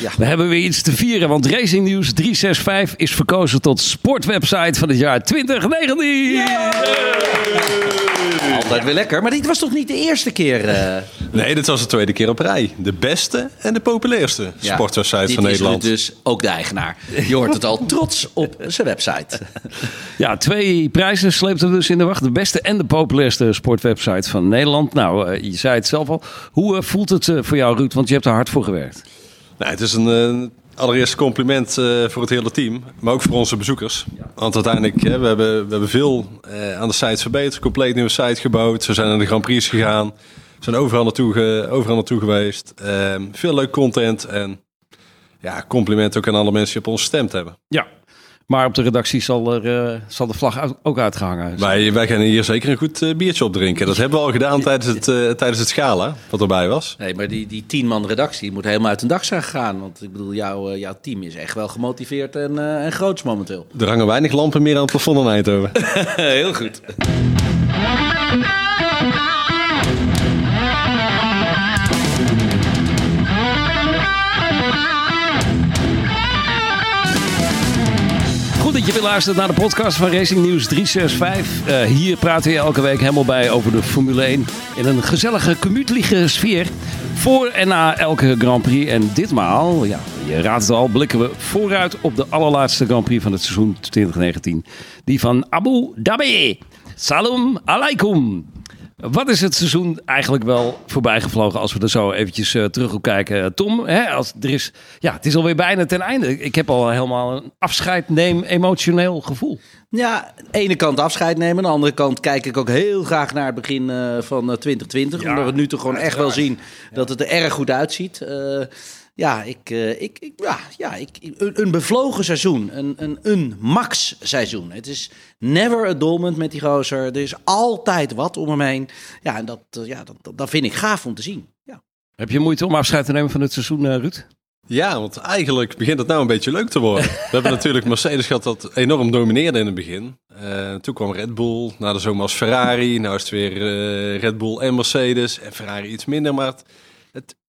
Ja. We hebben weer iets te vieren, want Racing News 365 is verkozen tot sportwebsite van het jaar 2019. Altijd weer lekker. Maar dit was toch niet de eerste keer? eh, Nee, dit was de tweede keer op rij. De beste en de populairste ja, sportwebsite dit van is Nederland. dus ook de eigenaar. Je hoort het al trots op zijn website. Ja, twee prijzen sleept er dus in de wacht. De beste en de populairste sportwebsite van Nederland. Nou, eh, je zei het zelf al. Hoe eh, voelt het voor jou, Ruud? Want je hebt er hard voor gewerkt. Nou, het is een eh, allereerst compliment eh, voor het hele team, maar ook voor onze bezoekers. Want uiteindelijk, hè, we, hebben, we hebben veel eh, aan de site verbeterd, compleet nieuwe site gebouwd. We zijn naar de Grand Prix gegaan, we zijn overal naartoe, overal naartoe geweest. Ehm, veel leuk content en ja, compliment ook aan alle mensen die op ons gestemd hebben. Ja. Maar op de redactie zal, er, eh, zal de vlag ook uitgehangen. Wij, wij gaan hier zeker een goed eh, biertje op drinken. Dat hebben we al gedaan tijdens het, eh, tijdens het gala, wat erbij was. Nee, maar die, die tien man redactie moet helemaal uit een dak zijn gegaan. Want ik bedoel, jouw, jouw team is echt wel gemotiveerd en, eh, en groots momenteel. Er hangen weinig lampen meer aan het plafond in Eindhoven. Heel goed. Je weer luistert naar de podcast van Racing News 365. Eh, hier praten we elke week helemaal bij over de Formule 1 in een gezellige, gemütliche sfeer. Voor en na elke Grand Prix. En ditmaal, ja, je raadt het al, blikken we vooruit op de allerlaatste Grand Prix van het seizoen 2019. Die van Abu Dhabi. Salam alaikum. Wat is het seizoen eigenlijk wel voorbij gevlogen als we er zo eventjes eh, terug op kijken? Tom, hè, als, er is, ja, het is alweer bijna ten einde. Ik heb al helemaal een afscheid neem emotioneel gevoel. Ja, aan de ene kant afscheid nemen. Aan de andere kant kijk ik ook heel graag naar het begin eh, van eh, 2020. Ja, omdat we nu toch gewoon echt wel zien dat het er erg goed uitziet. Eh, ja, ik, eh, ik, ik, ja, ja ik, een, een bevlogen seizoen. Een, een, een max seizoen. Het is never a dull moment met die gozer. Er is altijd wat om hem heen. Ja, en dat, eh, ja, dat, dat, vind ik gaaf om te zien. Ja. Heb je moeite om afscheid te nemen van het seizoen, eh, Ruud? Ja, want eigenlijk begint het nou een beetje leuk te worden. We hebben natuurlijk Mercedes gehad dat enorm domineerde in het begin. Eh, toen kwam Red Bull, na de zomer was Ferrari. Nou is het weer eh, Red Bull en Mercedes. En Ferrari iets minder, maar het,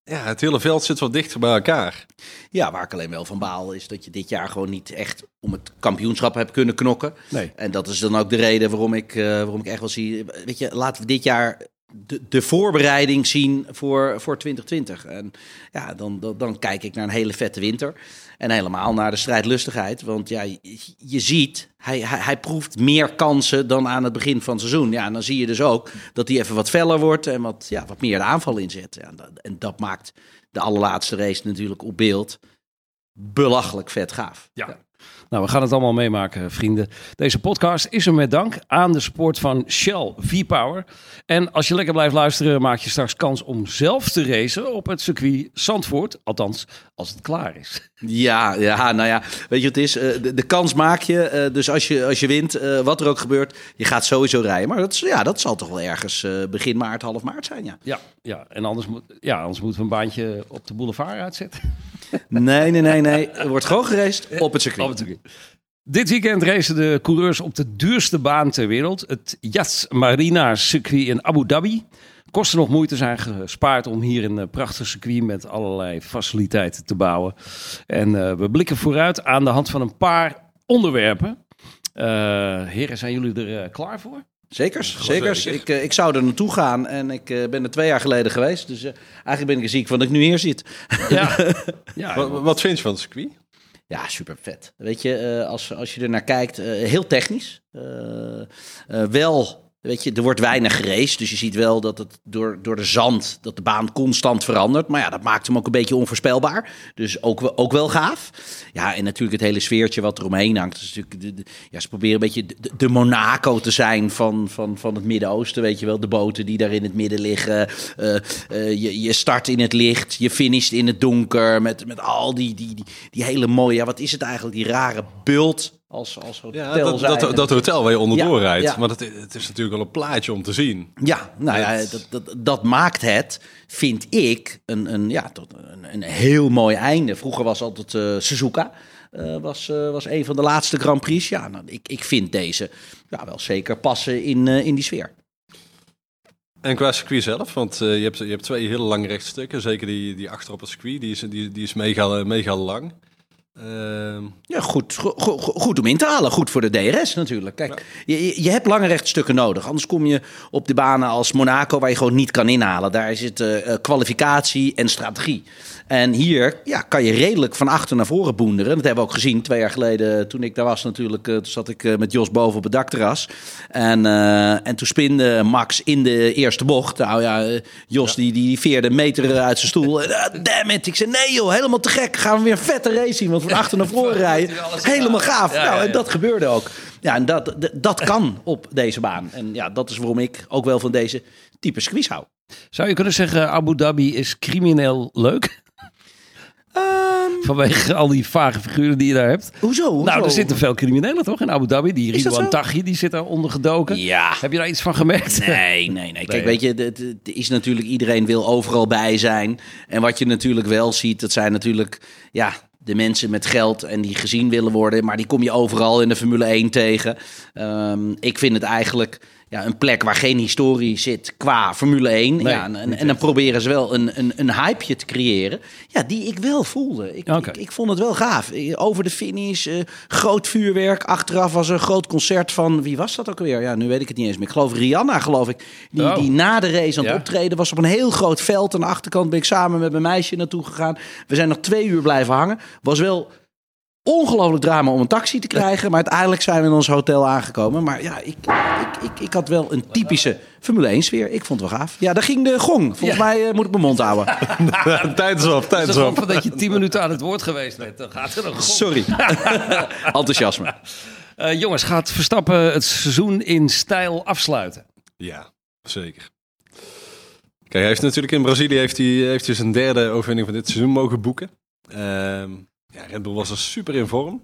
ja, het hele veld zit wat dichter bij elkaar. ja, waar ik alleen wel van baal is dat je dit jaar gewoon niet echt om het kampioenschap hebt kunnen knokken. Nee. En dat is dan ook de reden waarom ik, eh, waarom ik echt wel zie. Weet je, laten we dit jaar de, de voorbereiding zien voor, voor 2020. En ja, dan, dan, dan kijk ik naar een hele vette winter. En helemaal naar de strijdlustigheid. Want ja, je, je ziet, hij, hij, hij proeft meer kansen dan aan het begin van het seizoen. Ja, en dan zie je dus ook dat hij even wat feller wordt en wat, ja, wat meer de aanval inzet. Ja, en, dat, en dat maakt de allerlaatste race natuurlijk op beeld belachelijk vet gaaf. Ja. Nou, we gaan het allemaal meemaken, vrienden. Deze podcast is er met dank aan de support van Shell V-Power. En als je lekker blijft luisteren, maak je straks kans om zelf te racen op het circuit Zandvoort. Althans, als het klaar is. Ja, ja, nou ja, weet je wat het is? Eh, de, de kans maak je. eh, dus als je, als je wint, eh, wat er ook gebeurt, je gaat sowieso rijden. Maar dat, is- ja, dat zal toch wel ergens begin maart, half maart zijn, ja. Ja, ja. en anders, moet, ja, anders moeten we een baantje op de boulevard uitzetten. Nee, nee, nee, nee. Er wordt gewoon gereisd op het circuit. Op het circuit. Dit weekend racen de coureurs op de duurste baan ter wereld. Het Yas Marina circuit in Abu Dhabi. Kosten nog moeite zijn gespaard om hier een eh, prachtig circuit met allerlei faciliteiten te bouwen. En eh, we blikken vooruit aan de hand van een paar onderwerpen. Eh, heren, zijn jullie er klaar voor? Zekers, zekers. zeker. Ik, ik zou er naartoe gaan en ik ben er twee jaar geleden geweest. Dus eigenlijk ben ik er ziek van dat ik nu hier zit. Ja, ja Wat, wat vind je van het circuit? Ja, super vet. Weet je, eh, als, als je er naar kijkt, eh, heel technisch. Eh, wel, weet je, er wordt weinig geraced. Dus je ziet wel dat het door, door de zand, dat de baan constant verandert. Maar ja, dat maakt hem ook een beetje onvoorspelbaar. Dus ook, ook wel gaaf. Ja, en natuurlijk het hele sfeertje wat er omheen hangt. Is natuurlijk de, ja, ze proberen een beetje de, de Monaco te zijn van, van, van het Midden-Oosten. Weet je wel, de boten die daar in het midden liggen. Eh, eh, je, je start in het licht, je finisht in het donker. Met, met al die, die, die, die hele mooie, ja, wat is het eigenlijk? Die rare bult als, als hotel Ja, dat, zijn. dat, dat hotel waar je onderdoor Ja, rijdt. ja. Maar dat, het is natuurlijk wel een plaatje om te zien. Ja, nou ja, dat, dat, dat maakt het, vind ik, een, een, ja, tot een, een heel mooi einde. Vroeger was altijd eh, Suzuka. eh, was, eh, was een van de laatste Grand Prix. Ja, nou, ik, ik vind deze ja, wel zeker passen in, in die sfeer. En qua circuit zelf, want je, hebt, je hebt twee hele lange rechtstukken. Zeker die, die achter op het circuit, die is, die, die is mega, mega lang. Ehm, Ja, goed, go- go- go- goed om in te halen. Goed voor de DRS natuurlijk. Kijk, je, je- je hebt lange rechtstukken nodig. Anders kom je op de banen als Monaco waar je gewoon niet kan inhalen. Daar zit eh, kwalificatie en strategie. En hier ja, kan je redelijk van achter naar voren boenderen. Dat hebben we ook gezien twee jaar geleden toen ik daar was natuurlijk. eh, toen zat ik eh, met Jos boven op het dakterras. En, eh, en toen spinde Max in de eerste bocht. Nou ja, Jos Die, die veerde meter uit zijn stoel. Eh, damn it. Ik zei nee joh, helemaal te gek. Gaan we weer een vette race zien. Want van achter naar voren rijden. Helemaal gaaf. Ja, nou, en dat gebeurde ook. Ja, en dat, dat, dat kan op deze baan. En ja, dat is waarom ik ook wel van deze type squeeze hou. Zou je kunnen zeggen, Abu Dhabi is crimineel leuk? Vanwege al die vage figuren die je daar hebt. Hoezo? hoezo? Nou, er zitten veel criminelen toch in Abu Dhabi? Die Ridwan? Taghi, die zit daar ondergedoken. Ja. Heb je daar iets van gemerkt? Nee, nee, nee. Kijk, Nee. weet je, het- het het is natuurlijk iedereen wil overal bij zijn. En wat je natuurlijk wel ziet, dat zijn natuurlijk ja, de mensen met geld en die gezien willen worden. Maar die kom je overal in de Formule 1 tegen. Ehm, ik vind het eigenlijk ja, een plek waar geen historie zit qua Formule 1. Nee, ja, en, en, dan proberen ze wel een, een, een hypeje te creëren. Ja, die ik wel voelde. Ik, ik, ik vond het wel gaaf. Eh, Over de finish, eh, groot vuurwerk. Achteraf was er een groot concert van, wie was dat ook alweer? Ja, nu weet ik het niet eens meer. Ik geloof Rihanna, geloof ik. Die, Oh. die na de race aan het Ja. optreden was op een heel groot veld. Aan de achterkant ben ik samen met mijn meisje naartoe gegaan. We zijn nog twee uur blijven hangen. Was wel ongelooflijk drama om een taxi te krijgen. Maar uiteindelijk zijn we in ons hotel aangekomen. Maar ja, ik, ik, ik, ik had wel een typische Formule 1 sfeer. Ik vond het wel gaaf. Ja, daar ging de gong. Volgens Ja. mij eh, moet ik mijn mond houden. tijd is op, tijd Het is op. dat je tien minuten aan het woord geweest bent. Dan gaat er nog Sorry. Enthousiasme. Eh, jongens, gaat Verstappen het seizoen in stijl afsluiten? Ja, zeker. Kijk, hij heeft natuurlijk in Brazilië heeft hij, heeft hij zijn derde overwinning van dit seizoen mogen boeken. Ehm, ja, Red Bull was er super in vorm.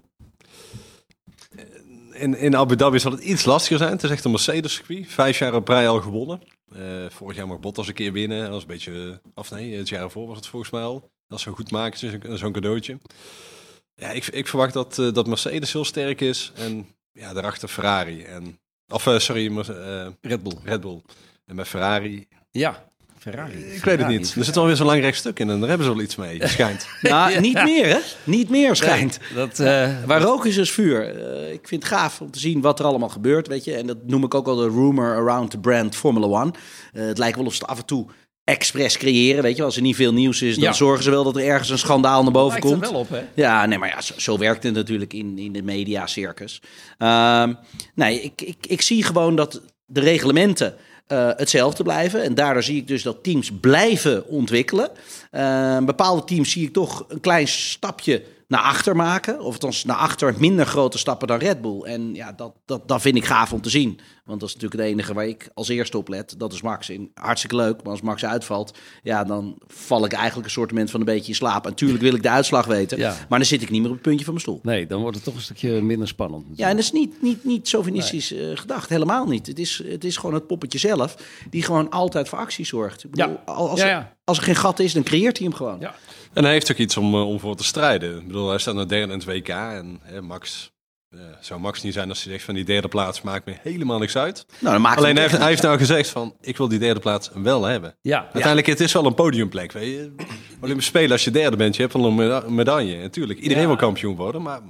In, in Abu Dhabi zal het iets lastiger zijn. Het is echt een Mercedes-circuit. Vijf jaar op rij al gewonnen. Eh, vorig jaar mag Bottas een keer winnen. Dat was een beetje... Of nee, het jaar ervoor was het volgens mij al. Dat zo goed maken, zo'n cadeautje. Ja, ik, ik verwacht dat, eh, dat Mercedes heel sterk is. En ja, daarachter Ferrari. En, of eh, sorry, eh, Red Bull. Red Bull. En met Ferrari, Ja, Ferrari. ik weet het niet. Er zit alweer zo'n lang rechtstuk in en daar hebben ze wel iets mee, schijnt. Nou, niet meer hè? Niet meer schijnt. Dat, eh, Waar rook is, is vuur. Eh, ik vind het gaaf om te zien wat er allemaal gebeurt, weet je. En dat noem ik ook al de rumor around the brand Formula One. Eh, het lijkt wel of ze het af en toe expres creëren, weet je. Als er niet veel nieuws is, dan Ja. zorgen ze wel dat er ergens een schandaal naar boven lijkt er komt. wel op, hè? Ja, nee, maar ja, zo, zo werkt het natuurlijk in, in de media-circus. Ehm, nee, ik, ik, ik zie gewoon dat de reglementen eh, hetzelfde blijven. En daardoor zie ik dus dat teams blijven ontwikkelen. Ehm, bepaalde teams zie ik toch een klein stapje naar achter maken. Of althans naar achter minder grote stappen dan Red Bull. En ja, dat, dat, dat vind ik gaaf om te zien. Want dat is natuurlijk het enige waar ik als eerste op let. Dat is Max. En hartstikke leuk. Maar als Max uitvalt, ja, dan val ik eigenlijk een soort van een beetje in slaap. En natuurlijk wil ik de uitslag weten. Ja. Maar dan zit ik niet meer op het puntje van mijn stoel. Nee, dan wordt het toch een stukje minder spannend. Ja, en dat is niet, niet, niet chauvinistisch eh, gedacht. Helemaal niet. Het is, het is gewoon het poppetje zelf die gewoon altijd voor actie zorgt. Ik bedoel, Ja. al- Als, Ja, er- ja. als er geen gat is, dan creëert hij hem gewoon. Ja. En hij heeft ook iets om, eh, om voor te strijden. Ik bedoel, hij staat naar derde in het WK en hè, Max... eh, zou Max niet zijn als hij zegt van die derde plaats maakt me helemaal niks uit. Nou, dan maakt Alleen hij heeft, hij heeft nou gezegd van ik wil die derde plaats wel hebben. Ja. Uiteindelijk het is wel een podiumplek. Weet je. Olympische Spelen als je derde bent, je hebt wel een meda- medaille. Natuurlijk, iedereen Ja. wil kampioen worden, maar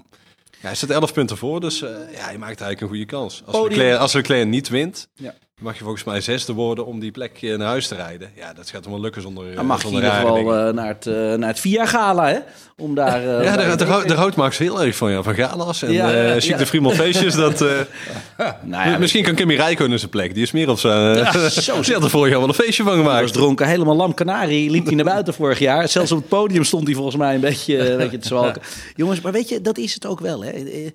ja, hij staat 11 punten voor, dus eh, ja, je maakt eigenlijk een goede kans. Als. Leclerc, als Leclerc niet wint, Ja. Mag je volgens mij zesde worden om die plek eh, naar huis te rijden. Ja, dat gaat hem wel lukken zonder, Dan mag je in zonder ieder geval eh, naar het, eh, naar het VIA Gala, hè? Om daar... eh, Ja, daar, daar, houdt- Max heel erg van, ja. Van galas en Ja, de Friemel feestjes. Dat, eh, nou ja, misschien kan Kimi Räikkönen zijn plek. Die is meer op zijn... Ja, zo die had er vorig jaar wel een feestje van Hij was gemaakt. dronken, helemaal lam kanarie. Liep hij naar buiten vorig jaar. Zelfs op het podium stond hij volgens mij een beetje, eh, een beetje te zwalken. Jongens, maar weet je, dat is het ook wel. Hè? Eh, eh,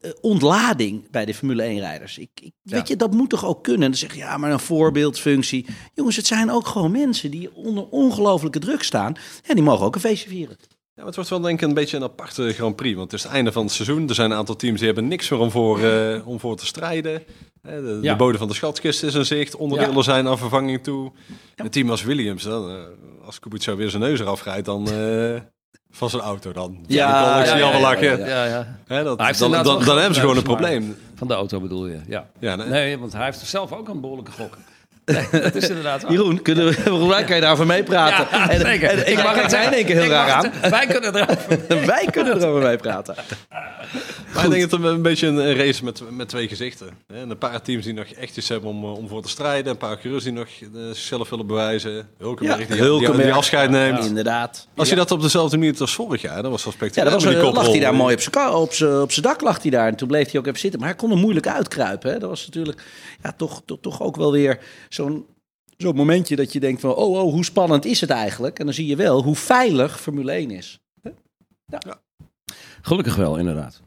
eh, ontlading bij de Formule 1-rijders. Ik, ik, Weet je, dat moet toch ook kunnen? Dan zeg je, ja, maar een voorbeeldfunctie. Jongens, het zijn ook gewoon mensen die onder ongelofelijke druk staan. En die mogen ook een feestje vieren. Ja, maar het wordt wel denk ik een beetje een aparte Grand Prix. Want het is het einde van het seizoen. Er zijn een aantal teams die hebben niks meer om voor, eh, om voor te strijden. Hè, De, Ja. de bodem van de schatkist is in zicht. Onderdelen Ja. zijn aan vervanging toe. Een team als Williams, dan, eh, als Kubica weer zijn neus eraf rijdt, dan... eh, van zijn auto dan. Ja, ik zie lachen. dan, hebben ze gewoon een probleem. Van de auto bedoel je, ja. Ja, nee. Nee, want hij heeft zelf ook een behoorlijke gok. Dat is inderdaad waar. Jeroen, kunnen we, mij kan je daarover meepraten. Ja, en, zeker. en ik mag het zijn, denk ik heel Ik raar aan. het- Wij kunnen erover. Wij kunnen erover meepraten. Maar ik denk dat het een beetje een race met, met twee gezichten. En een paar teams die nog echt iets hebben om, eh, om voor te strijden. Een paar coureurs die nog eh, zichzelf willen bewijzen. Hulkenberg die, die, Hulkenberg. die afscheid neemt. Inderdaad. Als je dat op dezelfde manier als vorig jaar, dat was wel Ja, spectaculair. dat was, die lag hij daar mooi op zijn ka- op zijn op zijn dak lag hij daar. En toen bleef hij ook even zitten. Maar hij kon er moeilijk uitkruipen. Hè. Dat was natuurlijk ja, toch, toch, toch ook wel weer zo'n zo'n momentje dat je denkt van... Oh, oh, hoe spannend is het eigenlijk? En dan zie je wel hoe veilig Formule 1 is. Gelukkig wel, inderdaad.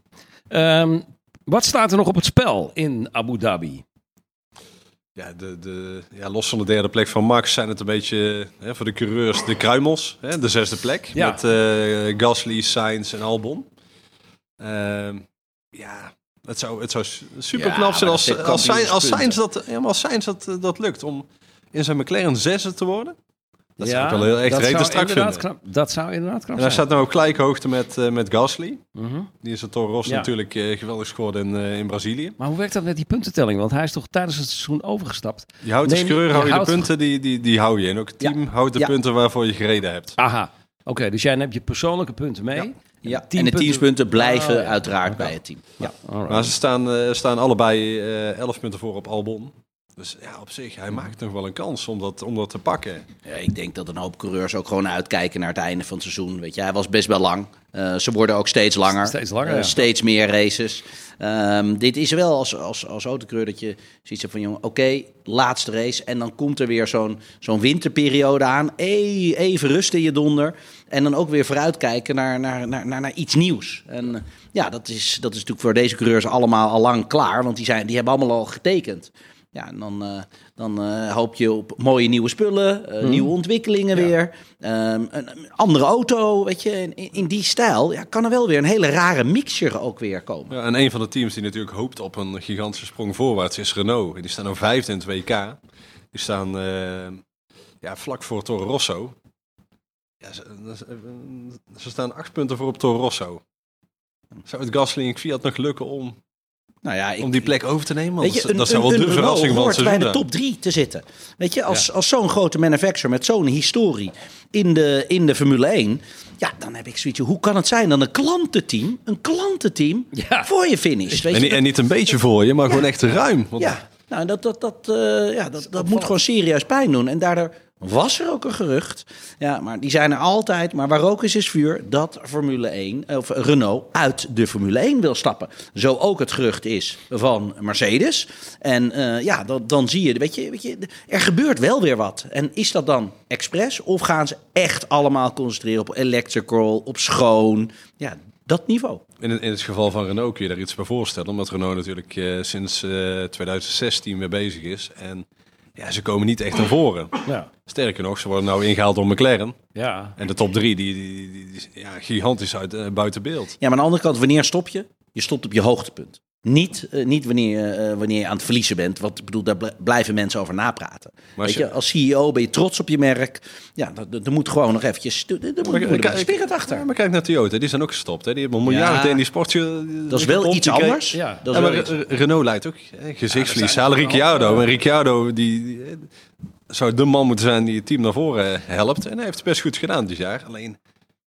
Ehm, wat staat er nog op het spel in Abu Dhabi? Ja, de, de, ja, los van de derde plek van Max zijn het een beetje hè, voor de coureurs de kruimels. Hè, de zesde plek Ja. met eh, Gasly, Sainz en Albon. Ehm, ja, het zou, het zou super knap zijn dat als, zijn als, Sainz, als, dat, ja, maar als Sainz dat, eh, dat lukt om in zijn McLaren zesde te worden. Dat Ja, zou ik wel heel echt zou strak vinden. knap- Dat zou inderdaad knap En hij zijn. staat nu op gelijke hoogte met, eh, met Gasly. Mhm. Die is het Toro Rosso Ja. natuurlijk eh, geweldig scoorde in, in Brazilië. Maar hoe werkt dat met die puntentelling? Want hij is toch tijdens het seizoen overgestapt? Je houdt als coureur je hou je houdt- de punten, die, die, die hou je. En ook het Ja. team houdt de punten waarvoor je gereden hebt. Aha. Oké, dus jij neemt je persoonlijke punten mee. Ja, en de teampunten- teamspunten blijven Oh, ja. uiteraard bij het team. Ja. Maar ze staan, eh, staan allebei eh 11 punten voor op Albon. Dus ja, op zich, hij maakt nog wel een kans om dat, om dat te pakken. Ja, ik denk dat een hoop coureurs ook gewoon uitkijken naar het einde van het seizoen. Weet je, hij was best wel lang. Eh, ze worden ook steeds langer. Steeds langer, Eh, ja. steeds meer races. Ehm, dit is wel als, als, als autocoureur dat je ziet van... jongen, oké, laatste race. En dan komt er weer zo'n zo'n winterperiode aan. E- even rust in je donder. En dan ook weer vooruitkijken naar, naar, naar, naar, naar iets nieuws. En eh, ja, dat is, dat is natuurlijk voor deze coureurs allemaal al lang klaar. Want die, zijn, die hebben allemaal al getekend. Ja, en dan, eh, dan eh, hoop je op mooie nieuwe spullen, eh, nieuwe ontwikkelingen weer. Ehm, een, een andere auto, weet je. In, in die stijl ja, kan er wel weer een hele rare mixture ook weer komen. Ja, en een van de teams die natuurlijk hoopt op een gigantische sprong voorwaarts is Renault. Die staan nu vijfde in het WK. Die staan eh, ja, vlak voor Toro Rosso. Ja, ze, ze- ze staan acht punten voor op Toro Rosso. Zou het Gasly en Fiat nog lukken om, Nou ja, ik, om die plek over te nemen? Want Weet je, dat, een, dat zou wel een de verrassing van het bij de top drie te zitten. Weet je, als, als zo'n grote manufacturer met zo'n historie in de, in de Formule 1... Ja, dan heb ik zoiets. Hoe kan het zijn dat een klantenteam, een klantenteam Ja. voor je finish? Weet En, je, niet- en niet een beetje voor je, maar gewoon echt ruim. Want Ja, nou, dat, dat, dat, eh, ja, dat, dat moet gewoon serieus pijn doen. En daardoor was er ook een gerucht. Ja, maar die zijn er altijd. Maar waar rook is, is vuur. Dat Formule 1, of Renault, uit de Formule 1 wil stappen. Zo ook het gerucht is van Mercedes. En eh, ja, dan, dan zie je, weet je, weet je, er gebeurt wel weer wat. En is dat dan expres? Of gaan ze echt allemaal concentreren op electrical, op schoon? Ja, dat niveau. In, het- in het geval van Renault kun je daar iets bij voorstellen. Omdat Renault natuurlijk eh, sinds eh, 2016 mee bezig is. En ja, ze komen niet echt naar voren. Ja. Sterker nog, ze worden nou ingehaald door McLaren. Ja. En de top drie, die, die, die, die is, ja, gigantisch uit, eh, buiten beeld. Ja, maar aan de andere kant, wanneer stop je? Je stopt op je hoogtepunt. Niet, eh, niet wanneer, eh, wanneer je aan het verliezen bent. Want ik bedoel, daar bl- blijven mensen over napraten. Maar als Weet je, als CEO ben je trots op je merk. Ja, er moet gewoon nog eventjes... Er moet, spirit achter. Ja, maar kijk naar Toyota, die zijn ook gestopt. Hè. Die hebben miljarden Ja. in die sport. Dat is wel iets anders. Ja. Dat is Ja, wel maar iets. Re- Renault leidt ook hè, gezichtsverlies. Ja, Ricciardo. En Ricciardo die, die, eh, zou de man moeten zijn die het team naar voren helpt. En hij heeft het best goed gedaan dit jaar. Alleen,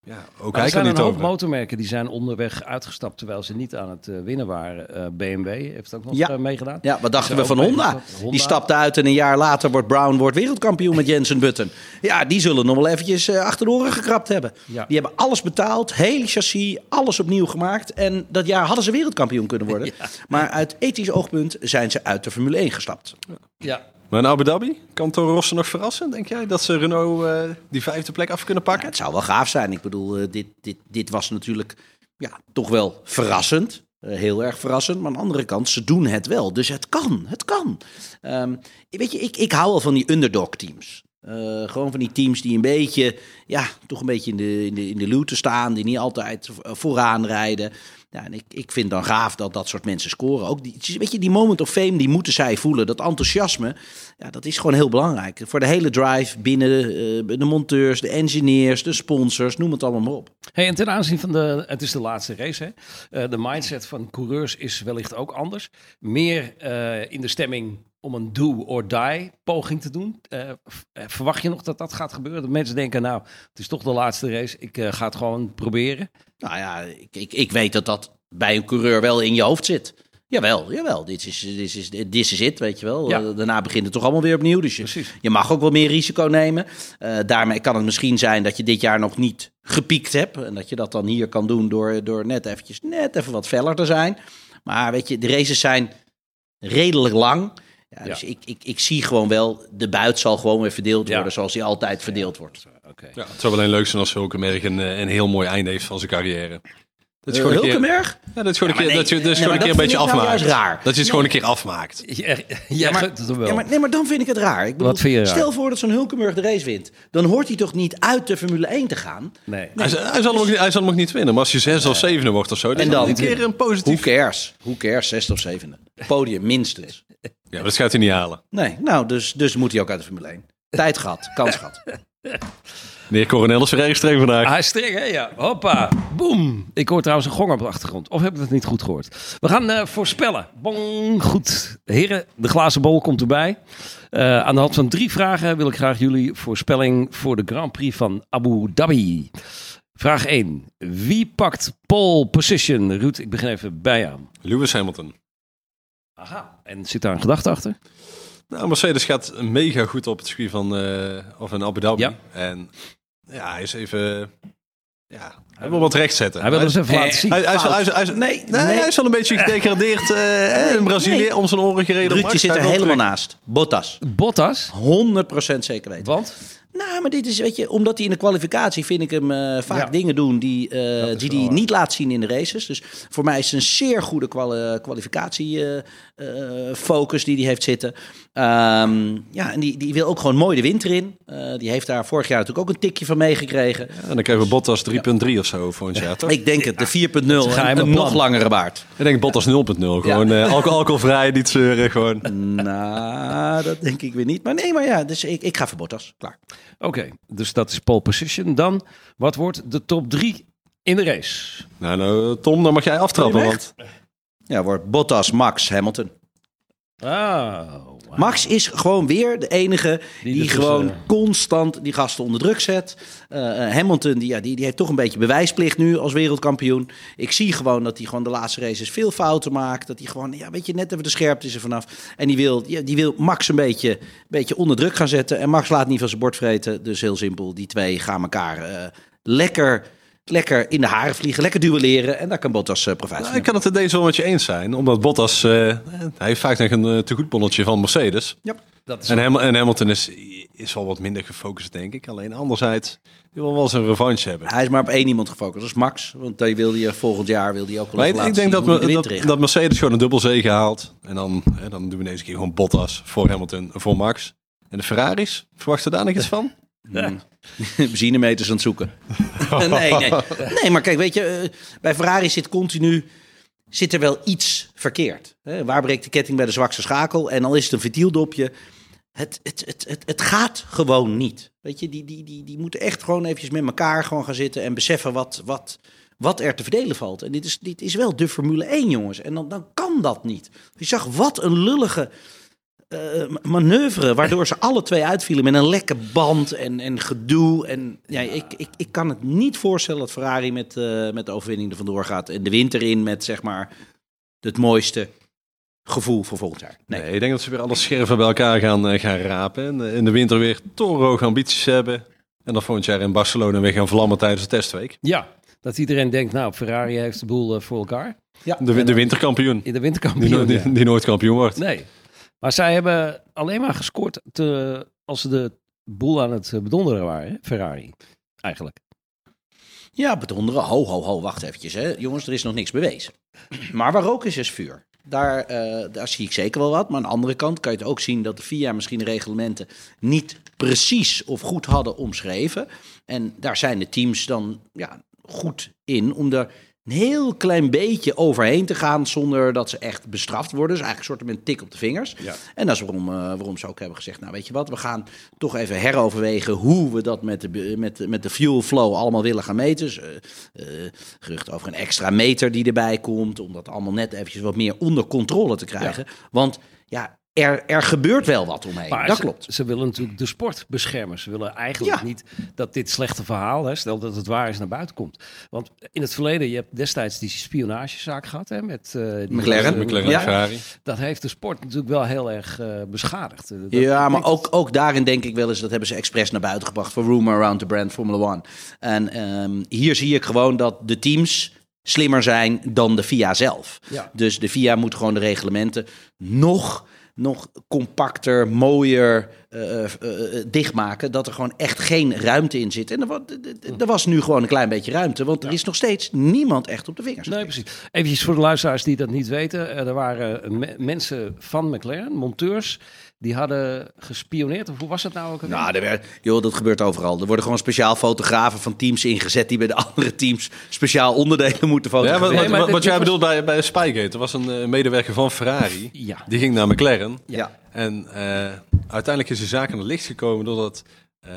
ja, ook Maar hij er zijn een hoop motormerken die zijn onderweg uitgestapt terwijl ze niet aan het eh, winnen waren. Eh, BMW heeft ook nog Ja. eh, meegedaan. Ja, wat dachten we van Honda? Die stapte uit en een jaar later wordt Brown wordt wereldkampioen met Jensen Button. Ja, die zullen nog wel eventjes eh, achter de oren gekrapt hebben. Ja. Die hebben alles betaald, hele chassis, alles opnieuw gemaakt. En dat jaar hadden ze wereldkampioen kunnen worden. Maar uit ethisch oogpunt zijn ze uit de Formule 1 gestapt. Ja. Maar in Abu Dhabi, kan Toro Rosso nog verrassen, denk jij? Dat ze Renault eh, die vijfde plek af kunnen pakken? het zou wel gaaf zijn. Ik bedoel, eh, dit, dit, dit was natuurlijk ja, toch wel verrassend. Eh, heel erg verrassend. Maar aan de andere kant, ze doen het wel. Dus het kan. Het kan. Ehm, weet je, ik, ik hou wel van die underdog teams. Gewoon van die teams die een beetje, ja, toch een beetje in de, in de, in de looten staan. Die niet altijd vo- vooraan rijden. Ja, en ik, ik vind dan gaaf dat dat soort mensen scoren. Ook die, weet je, die moment of fame, die moeten zij voelen. Dat enthousiasme, ja, dat is gewoon heel belangrijk. Voor de hele drive binnen uh, de monteurs, de engineers, de sponsors, noem het allemaal maar op. Hey, en ten aanzien van de, het is de laatste race, hè? Uh, de mindset van coureurs is wellicht ook anders. Meer uh, in de stemming om een do or die poging te doen. Uh, verwacht je nog dat dat gaat gebeuren? Dat mensen denken, nou, het is toch de laatste race. Ik uh, ga het gewoon proberen. Nou ja, ik, ik, ik weet dat dat bij een coureur wel in je hoofd zit. Jawel, jawel. Dit is, dit is, dit is het, weet je wel. Ja. Daarna begint het toch allemaal weer opnieuw. Dus je, je mag ook wel meer risico nemen. Uh, daarmee kan het misschien zijn dat je dit jaar nog niet gepiekt hebt. En dat je dat dan hier kan doen door, door net eventjes net even wat feller te zijn. Maar weet je, de races zijn redelijk lang. Ja, dus Ik, ik, ik zie gewoon wel, de buit zal gewoon weer verdeeld worden zoals hij altijd verdeeld wordt. Okay. Ja, het zou wel een leuk zijn als Hulkenberg een, een heel mooi einde heeft van zijn carrière. Dat is gewoon Hulkenberg? Ja, dat is gewoon een keer, dat je, dat is gewoon een keer een beetje nou afmaakt. raar. Dat je het gewoon een keer afmaakt. Ja, ja, maar, ja, maar, nee, maar dan vind ik het raar. Ik bedoel, Stel voor dat zo'n Hulkenberg de race wint. Dan hoort hij toch niet uit de Formule 1 te gaan? Nee. Hij, hij, zal hem ook, hij zal hem ook niet winnen. Maar als je zes of zevende wordt of zo, dan, en dan een keer een positief... Hoe cares? Hoe cares, zesde of zevende? Podium, minstens. Ja, maar dat gaat hij niet halen. Nee, nou, dus, dus moet hij ook uit de Formule 1. Tijd gehad, kans gehad. Meneer Coronel is weer streng vandaag. Hij is streng, hè? Ja. Hoppa. Boom. Ik hoor trouwens een gong op de achtergrond. Of heb ik het niet goed gehoord? We gaan uh, voorspellen. Bong. Goed. Heren, de glazen bol komt erbij. Uh, aan de hand van drie vragen wil ik graag jullie voorspelling voor de Grand Prix van Abu Dhabi. Vraag 1. Wie pakt pole position? Ruud, ik begin even bij jou. Lewis Hamilton. Aha. En zit daar een gedachte achter? Nou, Mercedes gaat mega goed op het circuit van uh, of in Abu Dhabi. Ja. En ja, hij is even. Ja, hij wil wat rechtzetten. Hij wil eens even laten zien. Hij, hij, hij, hij, nee, nee, hij is al een beetje gedegradeerd uh, in Brazilië nee. om zijn oren gereden. Ruudje zit er helemaal naast. Bottas. Bottas? 100% zeker weten. Want? Nou, maar dit is, weet je, omdat hij in de kwalificatie vind ik hem uh, vaak ja. dingen doen die hij uh, die, die niet laat zien in de races. Dus voor mij is het een zeer goede kwali kwalificatiefocus die hij heeft zitten. Um, ja, en die, die wil ook gewoon mooi de winter in. Uh, die heeft daar vorig jaar natuurlijk ook een tikje van meegekregen. Ja, en dan krijgen we Bottas 3.3 ja. of zo volgend jaar, toch? Ik denk het, de 4.0 en een nog langere baard. Ik denk Bottas 0.0, gewoon alcohol, alcoholvrij, niet zeuren, gewoon. Nou, dat denk ik weer niet. Maar nee, maar ja, dus ik, ik ga voor Bottas, klaar. Oké, okay, dus dat is pole position. Dan, wat wordt de top 3 in de race? Nou, nou Tom, dan mag jij aftrappen, want... Ja, wordt Bottas, Max, Hamilton. Oh, wow. Max is gewoon weer de enige die, die gewoon constant die gasten onder druk zet. Uh, Hamilton, die, ja, die, die heeft toch een beetje bewijsplicht nu als wereldkampioen. Ik zie gewoon dat hij gewoon de laatste races veel fouten maakt. Dat hij gewoon, ja, weet je, net even de scherpte is er vanaf. En die wil, ja, die wil Max een beetje, beetje onder druk gaan zetten. En Max laat niet van zijn bord vreten. Dus heel simpel, die twee gaan elkaar uh, lekker lekker in de haren vliegen, lekker duelleren. En daar kan Bottas uh, profijt van Ik kan het er deze wel met je eens zijn. Omdat Bottas, uh, hij heeft vaak nog een uh, te goed bonnetje van Mercedes. Ja, dat is en, Ham en Hamilton is, is wel wat minder gefocust, denk ik. Alleen anderzijds, die wil wel eens een revanche hebben. Hij is maar op één iemand gefocust, dat is Max. Want die wil je volgend jaar wil die ook wel Ik denk dat, me, dat, dat, Mercedes gewoon een dubbel zege haalt. En dan, hè, dan doen we deze keer gewoon Bottas voor Hamilton voor Max. En de Ferraris, verwachten daar nog iets van? Ja. Benzinemeters aan het zoeken. nee, nee. nee, maar kijk, weet je, eh, bij Ferrari zit continu zit er wel iets verkeerd. Waar breekt de ketting bij de zwakste schakel? En al is het een ventieldopje. Het, het, het, het, het gaat gewoon niet. Weet je, die, die, die, die moeten echt gewoon eventjes met elkaar gewoon gaan zitten en beseffen wat, wat, wat er te verdelen valt. En dit is, dit is wel de Formule 1, jongens. En dan, dan kan dat niet. Je zag wat een lullige manoeuvre, waardoor ze alle twee uitvielen met een lekke band en, en gedoe. En ja, Ik, ik, ik kan het niet voorstellen dat Ferrari met, uh, met de overwinning er vandoor gaat. En de winter in met zeg maar het mooiste gevoel voor volgend jaar. Nee. nee ik denk dat ze weer alle scherven bij elkaar gaan, uh, gaan rapen. En in de winter weer torenhoge ambities hebben. En dan volgend jaar in Barcelona weer gaan vlammen tijdens de testweek. Ja, dat iedereen denkt, nou, Ferrari heeft de boel voor elkaar. Ja. De, de winterkampioen. In de winterkampioen, die, die, die nooit kampioen wordt. Nee. Maar zij hebben alleen maar gescoord te, als ze de boel aan het bedonderen waren, Ferrari. Eigenlijk. Ja, bedonderen. Ho, ho, ho, wacht eventjes. Hè. Jongens, er is nog niks bewezen. Maar waar rook is, is vuur. Daar, uh, daar zie ik zeker wel wat. Maar aan de andere kant kan je het ook zien dat de VIA misschien de reglementen niet precies of goed hadden omschreven. En daar zijn de teams dan ja, goed in om er een heel klein beetje overheen te gaan zonder dat ze echt bestraft worden. Dus eigenlijk een soort een tik op de vingers. Ja. En dat is waarom, eh, waarom ze ook hebben gezegd, nou weet je wat, we gaan toch even heroverwegen hoe we dat met de, met, met de fuel flow allemaal willen gaan meten. Dus, eh, eh, gerucht over een extra meter die erbij komt, om dat allemaal net eventjes wat meer onder controle te krijgen. Want ja, er, er gebeurt wel wat omheen. Maar dat ze, klopt. Ze willen natuurlijk de sport beschermen. Ze willen eigenlijk Ja. niet dat dit slechte verhaal, hè, stel dat het waar is, naar buiten komt. Want in het verleden, je hebt destijds die spionagezaak gehad hè, met eh, die McLaren. McLaren Ja. en Ferrari. Dat heeft de sport natuurlijk wel heel erg eh, beschadigd. Dat- Ja, maar ook, ook daarin denk ik wel eens, dat hebben ze expres naar buiten gebracht voor Rumor Around the Brand Formula One. En ehm, hier zie ik gewoon dat de teams slimmer zijn dan de FIA zelf. Ja. Dus de FIA moet gewoon de reglementen nog, nog compacter, mooier eh, eh, eh, dichtmaken. Dat er gewoon echt geen ruimte in zit. En er, er was nu gewoon een klein beetje ruimte. Want er is nog steeds niemand echt op de vingers. Nee, precies. Even voor de luisteraars die dat niet weten. Er waren me- mensen van McLaren, monteurs, die hadden gespioneerd. Of hoe was dat nou ook? Nou, er werd, joh, dat gebeurt overal. Er worden gewoon speciaal fotografen van teams ingezet die bij de andere teams speciaal onderdelen moeten Ja, fotograferen. wat, Nee, wat, jij bedoelt bij, bij Spygate, er was een medewerker van Ferrari. Ja. Die ging naar McLaren. ja. En eh, uiteindelijk is de zaak aan het licht gekomen doordat eh,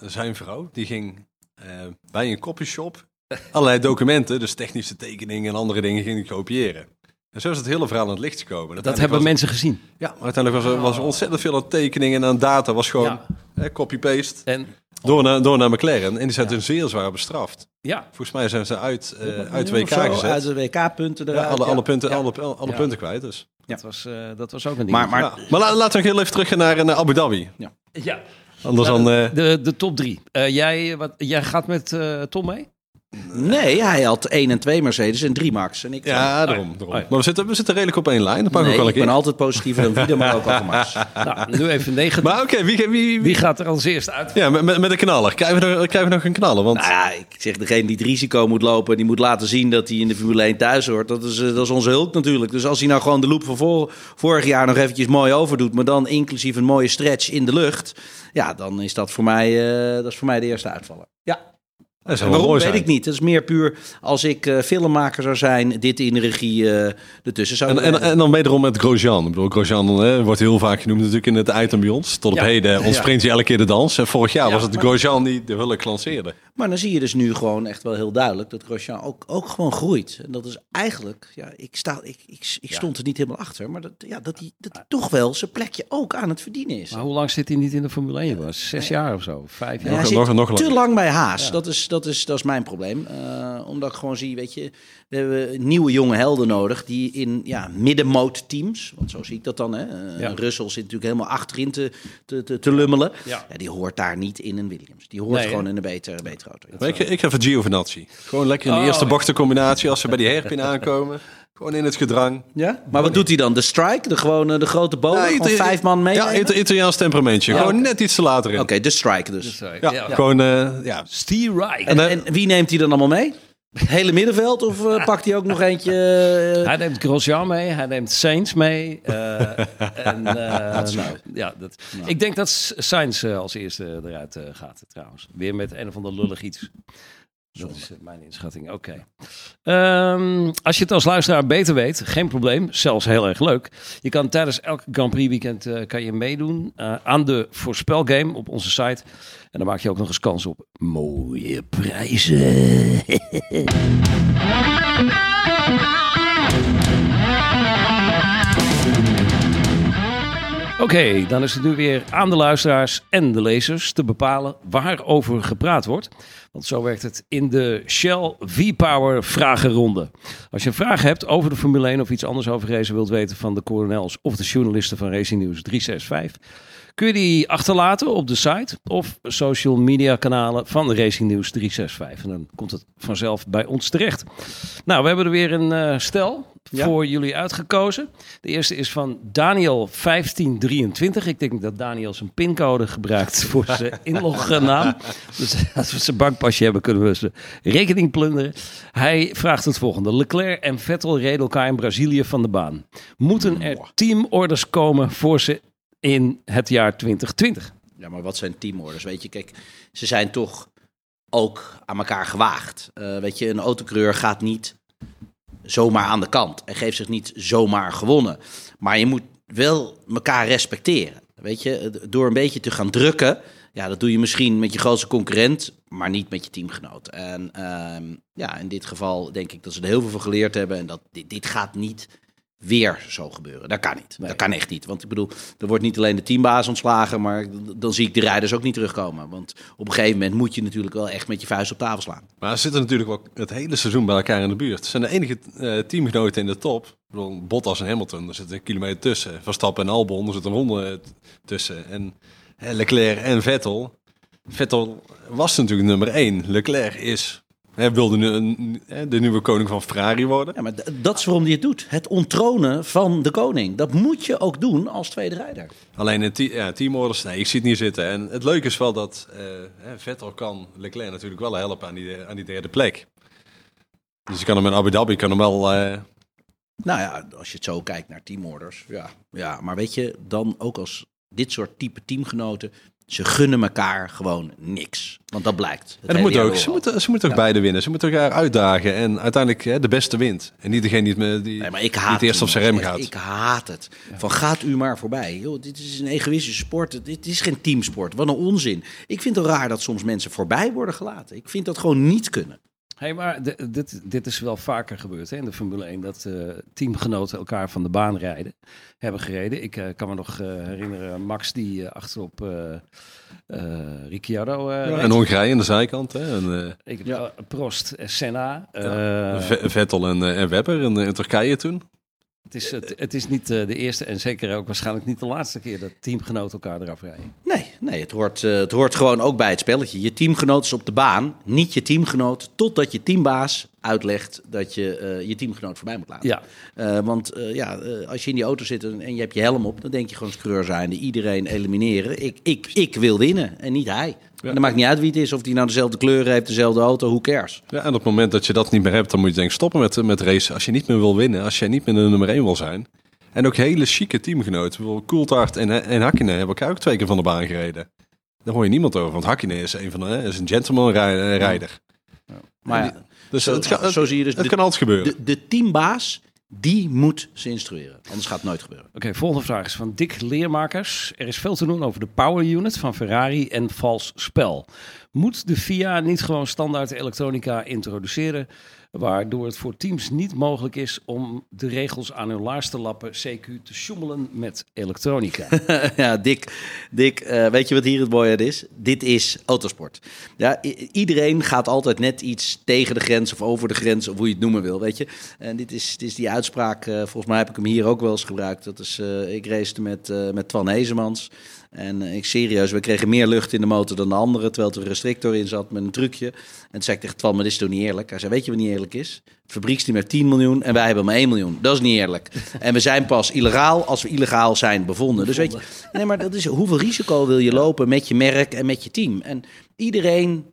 zijn vrouw, die ging eh, bij een copyshop allerlei documenten, dus technische tekeningen en andere dingen, ging kopiëren. En zo is het hele verhaal aan het licht gekomen. Dat hebben was- mensen gezien. Ja, uiteindelijk was er, was er ontzettend veel aan tekeningen en aan data. Was gewoon Ja. hè, copy-paste En door, naar, door naar McLaren. En die zijn toen zeer zwaar bestraft. ja, Volgens mij zijn ze uit, eh, uit WK zo, gezet. Uit de WK-punten Ja, eruit. alle, ja. alle punten, Ja. alle, alle Ja. punten kwijt. Dus. dat, was, eh, dat was ook een ding. Maar, maar Ja. Maar la- laten we heel even terug gaan naar, naar Abu Dhabi. ja. Anders dan... eh, De, de top drie. Eh, jij, wat, jij gaat met eh, Tom mee? Nee, hij had 1 en 2 Mercedes en 3 Max. En ik ja, daarom. Ja. daarom. Oh ja. Maar we zitten, we zitten redelijk op één lijn. Dat nee, ook wel een ik ben altijd positiever dan Wieder, maar ook al Max. Nou, nu even negen. Maar oké, wie, wie, wie, Wie gaat er als eerste uit? Ja, met, met, met een knaller. Krijgen we, nog, krijgen we nog een knaller? Want Nou ja, ik zeg, degene die het risico moet lopen, die moet laten zien dat hij in de Formule 1 thuis hoort. Dat is, eh, dat is onze hulp natuurlijk. Dus als hij nou gewoon de loop van vor- vorig jaar nog eventjes mooi overdoet, maar dan inclusief een mooie stretch in de lucht. Ja, dan is dat voor mij, eh, dat is voor mij de eerste uitvaller. Ja, dat wel waarom weet zijn. ik niet. Dat is meer puur als ik eh, filmmaker zou zijn, dit in de regie eh ertussen zou En, en, en dan wederom met Grosjean. Ik bedoel, Grosjean eh, wordt heel vaak genoemd natuurlijk in het item bij ons. Tot op Ja. heden ontspringt hij elke keer de dans. En vorig jaar Ja, was het Grosjean die de hulk lanceerde. Maar dan zie je dus nu gewoon echt wel heel duidelijk dat Grosjean ook, ook gewoon groeit. En dat is eigenlijk, ja, ik, sta, ik, ik, ik stond er niet helemaal achter, maar dat, ja, dat, hij, dat hij toch wel zijn plekje ook aan het verdienen is. Maar hoe lang zit hij niet in de Formule 1? Was zes jaar of zo? Vijf Ja, jaar? hij nog- zit nog- nog te lang. lang bij Haas. Dat, is, dat, is, dat is mijn probleem. Eh, omdat ik gewoon zie, weet je, we hebben nieuwe jonge helden nodig die in ja, middenmoot teams, want zo zie ik dat dan. Hè. Eh, Ja. Russell zit natuurlijk helemaal achterin te, te, te, te lummelen. Ja. Ja, die hoort daar niet in een Williams. Die hoort Nee, gewoon in een betere, betere Maar ik, ik ga voor Giovinazzi. Gewoon lekker in de Oh, eerste bochtencombinatie. Als ze bij die herpin aankomen. Gewoon in het gedrang. Ja? Maar wat doet hij dan? De strike? De, gewone, de grote boom? Ja, vijf man mee? Ja, Ita- Italiaans temperamentje. Ja, Gewoon net iets te later in. Oké, de strike dus. Ja, ja. gewoon... eh, ja. Steve en wie neemt hij dan allemaal mee? Het hele middenveld? Of eh, pakt hij ook nog eentje? eh, Hij neemt Grosjean mee, hij neemt Sainz mee. eh, en, nou, ja, dat, Ik denk dat Sainz als eerste eruit gaat trouwens. Weer met een of ander lullig iets. Dat is mijn inschatting, oké. Ehm, als je het als luisteraar beter weet, geen probleem. Zelfs heel erg leuk. Je kan tijdens elk Grand Prix weekend eh, kan je meedoen eh, aan de voorspelgame op onze site. En dan maak je ook nog eens kans op mooie prijzen. Oké, dan is het nu weer aan de luisteraars en de lezers te bepalen waarover gepraat wordt. Want zo werkt het in de Shell V-Power vragenronde. Als je een vraag hebt over de Formule 1 of iets anders over racen wilt weten van de coronels of de journalisten van Racing News 365, kun je die achterlaten op de site of social media kanalen van Racing News 365. En dan komt het vanzelf bij ons terecht. Nou, we hebben er weer een eh, stel Ja. voor jullie uitgekozen. De eerste is van Daniel 1523. Ik denk dat Daniel zijn pincode gebruikt voor zijn inlognaam. Dus als we zijn bankpasje hebben, kunnen we zijn rekening plunderen. Hij vraagt het volgende. Leclerc en Vettel reden elkaar in Brazilië van de baan. Moeten er teamorders komen voor ze in het jaar 2020? Ja, maar wat zijn teamorders? Weet je, kijk, ze zijn toch ook aan elkaar gewaagd. Eh, weet je, een autocoureur gaat niet zomaar aan de kant en geeft zich niet zomaar gewonnen. Maar je moet wel elkaar respecteren. Weet je, door een beetje te gaan drukken, ja, dat doe je misschien met je grootste concurrent, maar niet met je teamgenoot. En ehm, ja, in dit geval denk ik dat ze er heel veel van geleerd hebben en dat dit, dit gaat niet weer zo gebeuren. Dat kan niet. Dat kan echt niet. Want ik bedoel, er wordt niet alleen de teambaas ontslagen, maar dan zie ik de rijders ook niet terugkomen. Want op een gegeven moment moet je natuurlijk wel echt met je vuist op tafel slaan. Maar ze zitten natuurlijk wel het hele seizoen bij elkaar in de buurt. Ze zijn de enige uh, teamgenoten in de top. Ik bedoel, Bottas en Hamilton, er zit een kilometer tussen. Verstappen en Albon, er zit een ronde tussen. En Leclerc en Vettel. Vettel was natuurlijk nummer één. Leclerc is hij wilde nu de nieuwe koning van Ferrari worden. Ja, maar dat is waarom hij het doet. Het onttronen van de koning. Dat moet je ook doen als tweede rijder. Alleen in ja, teamorders, nee, ik zie het niet zitten. En het leuke is wel dat uh, Vettel kan Leclerc natuurlijk wel helpen aan die, aan die derde plek. Dus je kan hem in Abu Dhabi kan hem wel... Uh... Nou ja, als je het zo kijkt naar teamorders. Ja, ja, maar weet je, dan ook als dit soort type teamgenoten ze gunnen elkaar gewoon niks. Want dat blijkt. En dat moet ook. Ze moeten, ze moeten ook beide winnen. Ze moeten elkaar uitdagen. En uiteindelijk hè, de beste wint. En niet degene die het, die, nee, maar ik haat niet eerst op zijn rem gaat. Ik haat het. Van gaat u maar voorbij. Dit is een egoïstische sport. Dit is geen teamsport. Wat een onzin. Ik vind het raar dat soms mensen voorbij worden gelaten. Ik vind dat gewoon niet kunnen. Hey, maar dit, dit is wel vaker gebeurd hè, in de Formule 1, dat uh, teamgenoten elkaar van de baan rijden, hebben gereden. Ik uh, kan me nog uh, herinneren, Max die achterop Ricciardo... Ja, en Hongarije aan de zijkant. Hè, en, ik, ja. Prost, Senna. Vettel en, en Webber in, in Turkije toen. Het is, het, het is niet de eerste en zeker ook waarschijnlijk niet de laatste keer dat teamgenoten elkaar eraf rijden. Nee, nee het, hoort, het hoort gewoon ook bij het spelletje. Je teamgenoot is op de baan, niet je teamgenoot, totdat je teambaas uitlegt dat je uh, je teamgenoot voorbij moet laten. Ja. Uh, want uh, ja, als je in die auto zit en je hebt je helm op, dan denk je gewoon screur zijnde, iedereen elimineren. Ik, ik, ik wil winnen en niet hij. Ja. En dat maakt niet uit wie het is, of hij nou dezelfde kleuren heeft, dezelfde auto, hoe cares. Ja, en op het moment dat je dat niet meer hebt, dan moet je denk ik stoppen met, met racen. Als je niet meer wil winnen, als je niet meer de nummer 1 wil zijn. En ook hele chique teamgenoten. Bijvoorbeeld Coulthard en, en Hakkinen hebben elkaar ook twee keer van de baan gereden. Daar hoor je niemand over, want Hakkinen is een van de, is een gentleman rijder. Ja. Maar ja, dus zo, het, zo zie je dus. Het de, kan altijd gebeuren. De, de teambaas die moet ze instrueren. Anders gaat het nooit gebeuren. Oké, volgende vraag is van Dick Leermakers. Er is veel te doen over de power unit van Ferrari en vals spel. Moet de FIA niet gewoon standaard elektronica introduceren? Waardoor het voor teams niet mogelijk is om de regels aan hun laars te lappen, CQ te sjoemelen met elektronica. ja, Dick, Dick uh, weet je wat hier het mooie is? Dit is autosport. Ja, iedereen gaat altijd net iets tegen de grens of over de grens, of hoe je het noemen wil, weet je. En dit is, dit is die uitspraak, uh, volgens mij heb ik hem hier ook wel eens gebruikt. Dat is, uh, ik race met, met Twan Hezemans. En ik serieus, we kregen meer lucht in de motor dan de anderen, terwijl er een restrictor in zat met een trucje. En toen zei ik tegen Twan, maar dit is toch niet eerlijk? Hij zei, weet je wat niet eerlijk is? Het fabrieksteam heeft 10 miljoen en wij hebben maar 1 miljoen. Dat is niet eerlijk. En we zijn pas illegaal als we illegaal zijn bevonden. Dus weet je, nee, maar dat is, hoeveel risico wil je lopen met je merk en met je team? En iedereen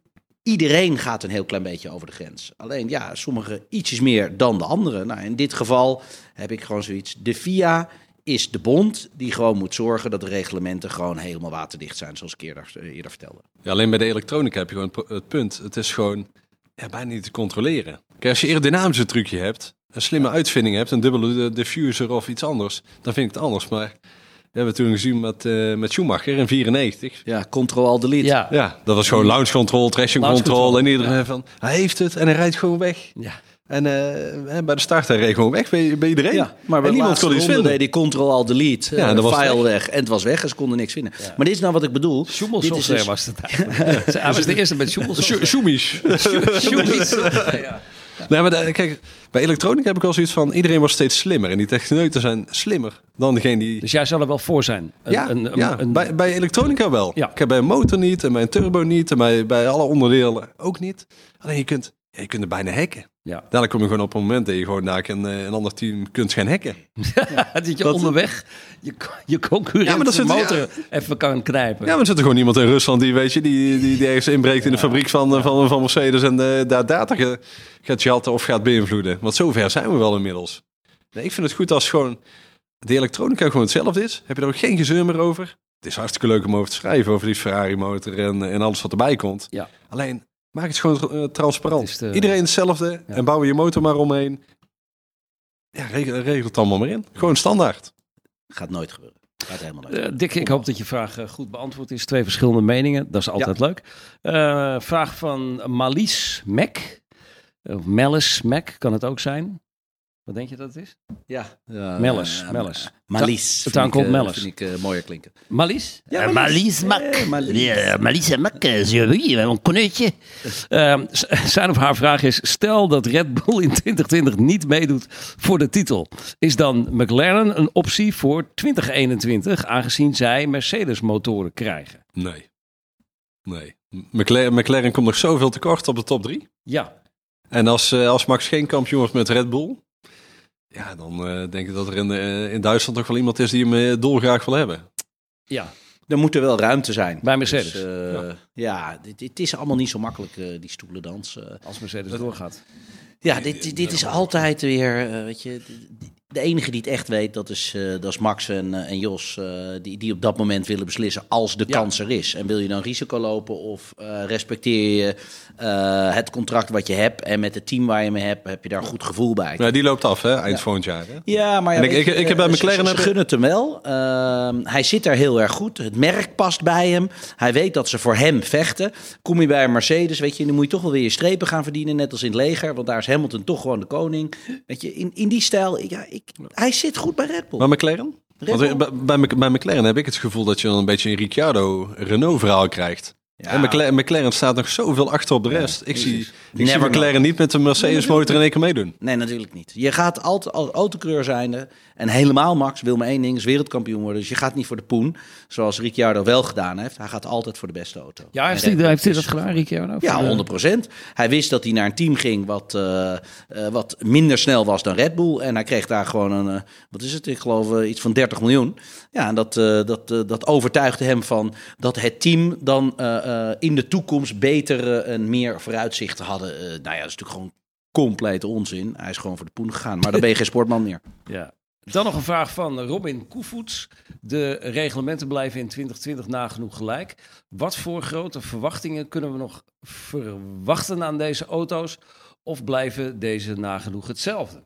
Iedereen gaat een heel klein beetje over de grens. Alleen ja, sommigen ietsjes meer dan de anderen. Nou, in dit geval heb ik gewoon zoiets. De FIA is de bond die gewoon moet zorgen dat de reglementen gewoon helemaal waterdicht zijn, zoals ik eerder, eerder vertelde. Ja, alleen bij de elektronica heb je gewoon het punt. Het is gewoon ja, bijna niet te controleren. Kijk, als je aerodynamische trucje hebt, een slimme uitvinding hebt, een dubbele diffuser of iets anders, dan vind ik het anders. Maar we hebben toen gezien met, uh, met Schumacher in 94. Ja, control-alt-delete. Ja. ja, dat was gewoon launch control, traction control. En iedereen ja. van, hij heeft het en hij rijdt gewoon weg. Ja. En uh, bij de start hij reed gewoon weg bij, bij iedereen. Ja, maar en niemand kon iets vinden. die control-alt-delete, ja, de file weg. En het was weg en ze konden niks vinden. Ja. Maar dit is nou wat ik bedoel. Schummelsoftware dus... was het Hij was de eerste met. Schummies. ja. Nee, maar de, kijk, bij elektronica heb ik al zoiets van... iedereen wordt steeds slimmer. En die techneuten zijn slimmer dan degene die... Dus jij zou er wel voor zijn? Een, ja, een, een, ja. Bij, bij elektronica wel. Ja. Ik heb bij een motor niet en bij een turbo niet... en bij, bij alle onderdelen ook niet. Alleen je kunt, ja, je kunt er bijna hacken. Ja. Dadelijk kom je gewoon op een moment dat je gewoon naar een, een ander team kunt gaan hacken. Ja, dat je onderweg je, je concurrent ja, maar zit, motor even kan knijpen. Ja, maar er zit er gewoon iemand in Rusland die, weet je, die, die, die ergens inbreekt in de fabriek van, van, van Mercedes en uh, daar data gaat jatten of gaat beïnvloeden. Want zover zijn we wel inmiddels. Nee, ik vind het goed als gewoon de elektronica gewoon hetzelfde is. Heb je er ook geen gezeur meer over. Het is hartstikke leuk om over te schrijven over die Ferrari motor en, en alles wat erbij komt. Ja. Alleen Maak het gewoon eh, transparant. Het is de- Iedereen hetzelfde en bouw je motor maar omheen. Ja, regel, regel het allemaal maar in. Gewoon standaard. Gaat nooit gebeuren. Gaat helemaal nooit Eh, Dick, ik hoop dat je vraag eh, goed beantwoord is. Twee verschillende meningen, dat is altijd leuk. Eh, vraag van Malice Mac. Of Malice Mac kan het ook zijn. Wat denk je dat het is? Ja. ja Mellis, eh, Mellis. Malice. Het aankomt eh, Mellis. Vind ik eh, mooier klinken. Malice? Ja, Eh, Malice Mac. Eh, Malice. Ja, Malice Mac, eh, je- oui, een kneutje. Eh, z- zijn of haar vraag is, stel dat Red Bull in 2020 niet meedoet voor de titel. Is dan McLaren een optie voor 2021, aangezien zij Mercedes motoren krijgen? Nee. Nee. McLaren, McLaren komt nog zoveel tekort op de top 3. Ja, En als, eh, als Max geen kampioen wordt met Red Bull... Ja, dan eh, denk ik dat er in, eh, in Duitsland toch wel iemand is die hem eh, dolgraag wil hebben. ja. Er moet er wel ruimte zijn. Bij Mercedes. Dus, eh, ja, dit, dit is allemaal niet zo makkelijk, die stoelendans. eh. als Mercedes doorgaat. ja, dit, dit, dit is altijd weer, eh, weet je... de- enige die het echt weet, dat is, eh, dat is Max en, eh, en Jos. eh, die, die op dat moment willen beslissen als de Ja. kans er is. En wil je dan risico lopen of respecteer je het contract wat je hebt... en met het team waar je mee hebt, heb je daar een goed gevoel bij. Ja, die loopt af, hè, eind volgend jaar. Hè? Ja, maar ja, ik- ik- heb bij McLaren ze- gunnen het hem wel. Ehm, hij zit daar heel erg goed. Het merk past bij hem. Hij weet dat ze voor hem vechten. Kom je bij een Mercedes, weet je, dan moet je toch wel weer je strepen gaan verdienen. Net als in het leger, want daar is Hamilton toch gewoon de koning. Weet je, in, in die stijl, ja, ik, hij zit goed bij Red Bull. Maar McLaren? Red Want Bull? eh, bij, bij, Mc- bij McLaren heb ik het gevoel dat je dan een beetje een Ricciardo-Renault verhaal krijgt. Ja. En McLaren, McLaren staat nog zoveel achter op de rest. ik zie, ik zie McLaren niet met de Mercedes motor in één keer meedoen. Nee, natuurlijk niet. Je gaat altijd als autokleur zijnde. En helemaal Max wil maar één ding, is wereldkampioen worden. Dus je gaat niet voor de poen, zoals Ricciardo wel gedaan heeft. Hij gaat altijd voor de beste auto. Ja, heeft hij, heeft hij Bull dat gedaan, Ricciardo? Ja, Voor de- 100%. Hij wist dat hij naar een team ging wat, eh, eh, wat minder snel was dan Red Bull. En hij kreeg daar gewoon een, eh, wat is het, ik geloof eh, iets van 30 miljoen. Ja, en dat, eh, dat, eh, dat overtuigde hem van dat het team dan eh, eh, in de toekomst beter eh, en meer vooruitzichten hadden. Eh, nou ja, dat is natuurlijk gewoon complete onzin. Hij is gewoon voor de poen gegaan. Maar dan ben je geen sportman meer. Ja. Dan nog een vraag van Robin Koevoets. De reglementen blijven in 2020 nagenoeg gelijk. Wat voor grote verwachtingen kunnen we nog verwachten aan deze auto's? Of blijven deze nagenoeg hetzelfde?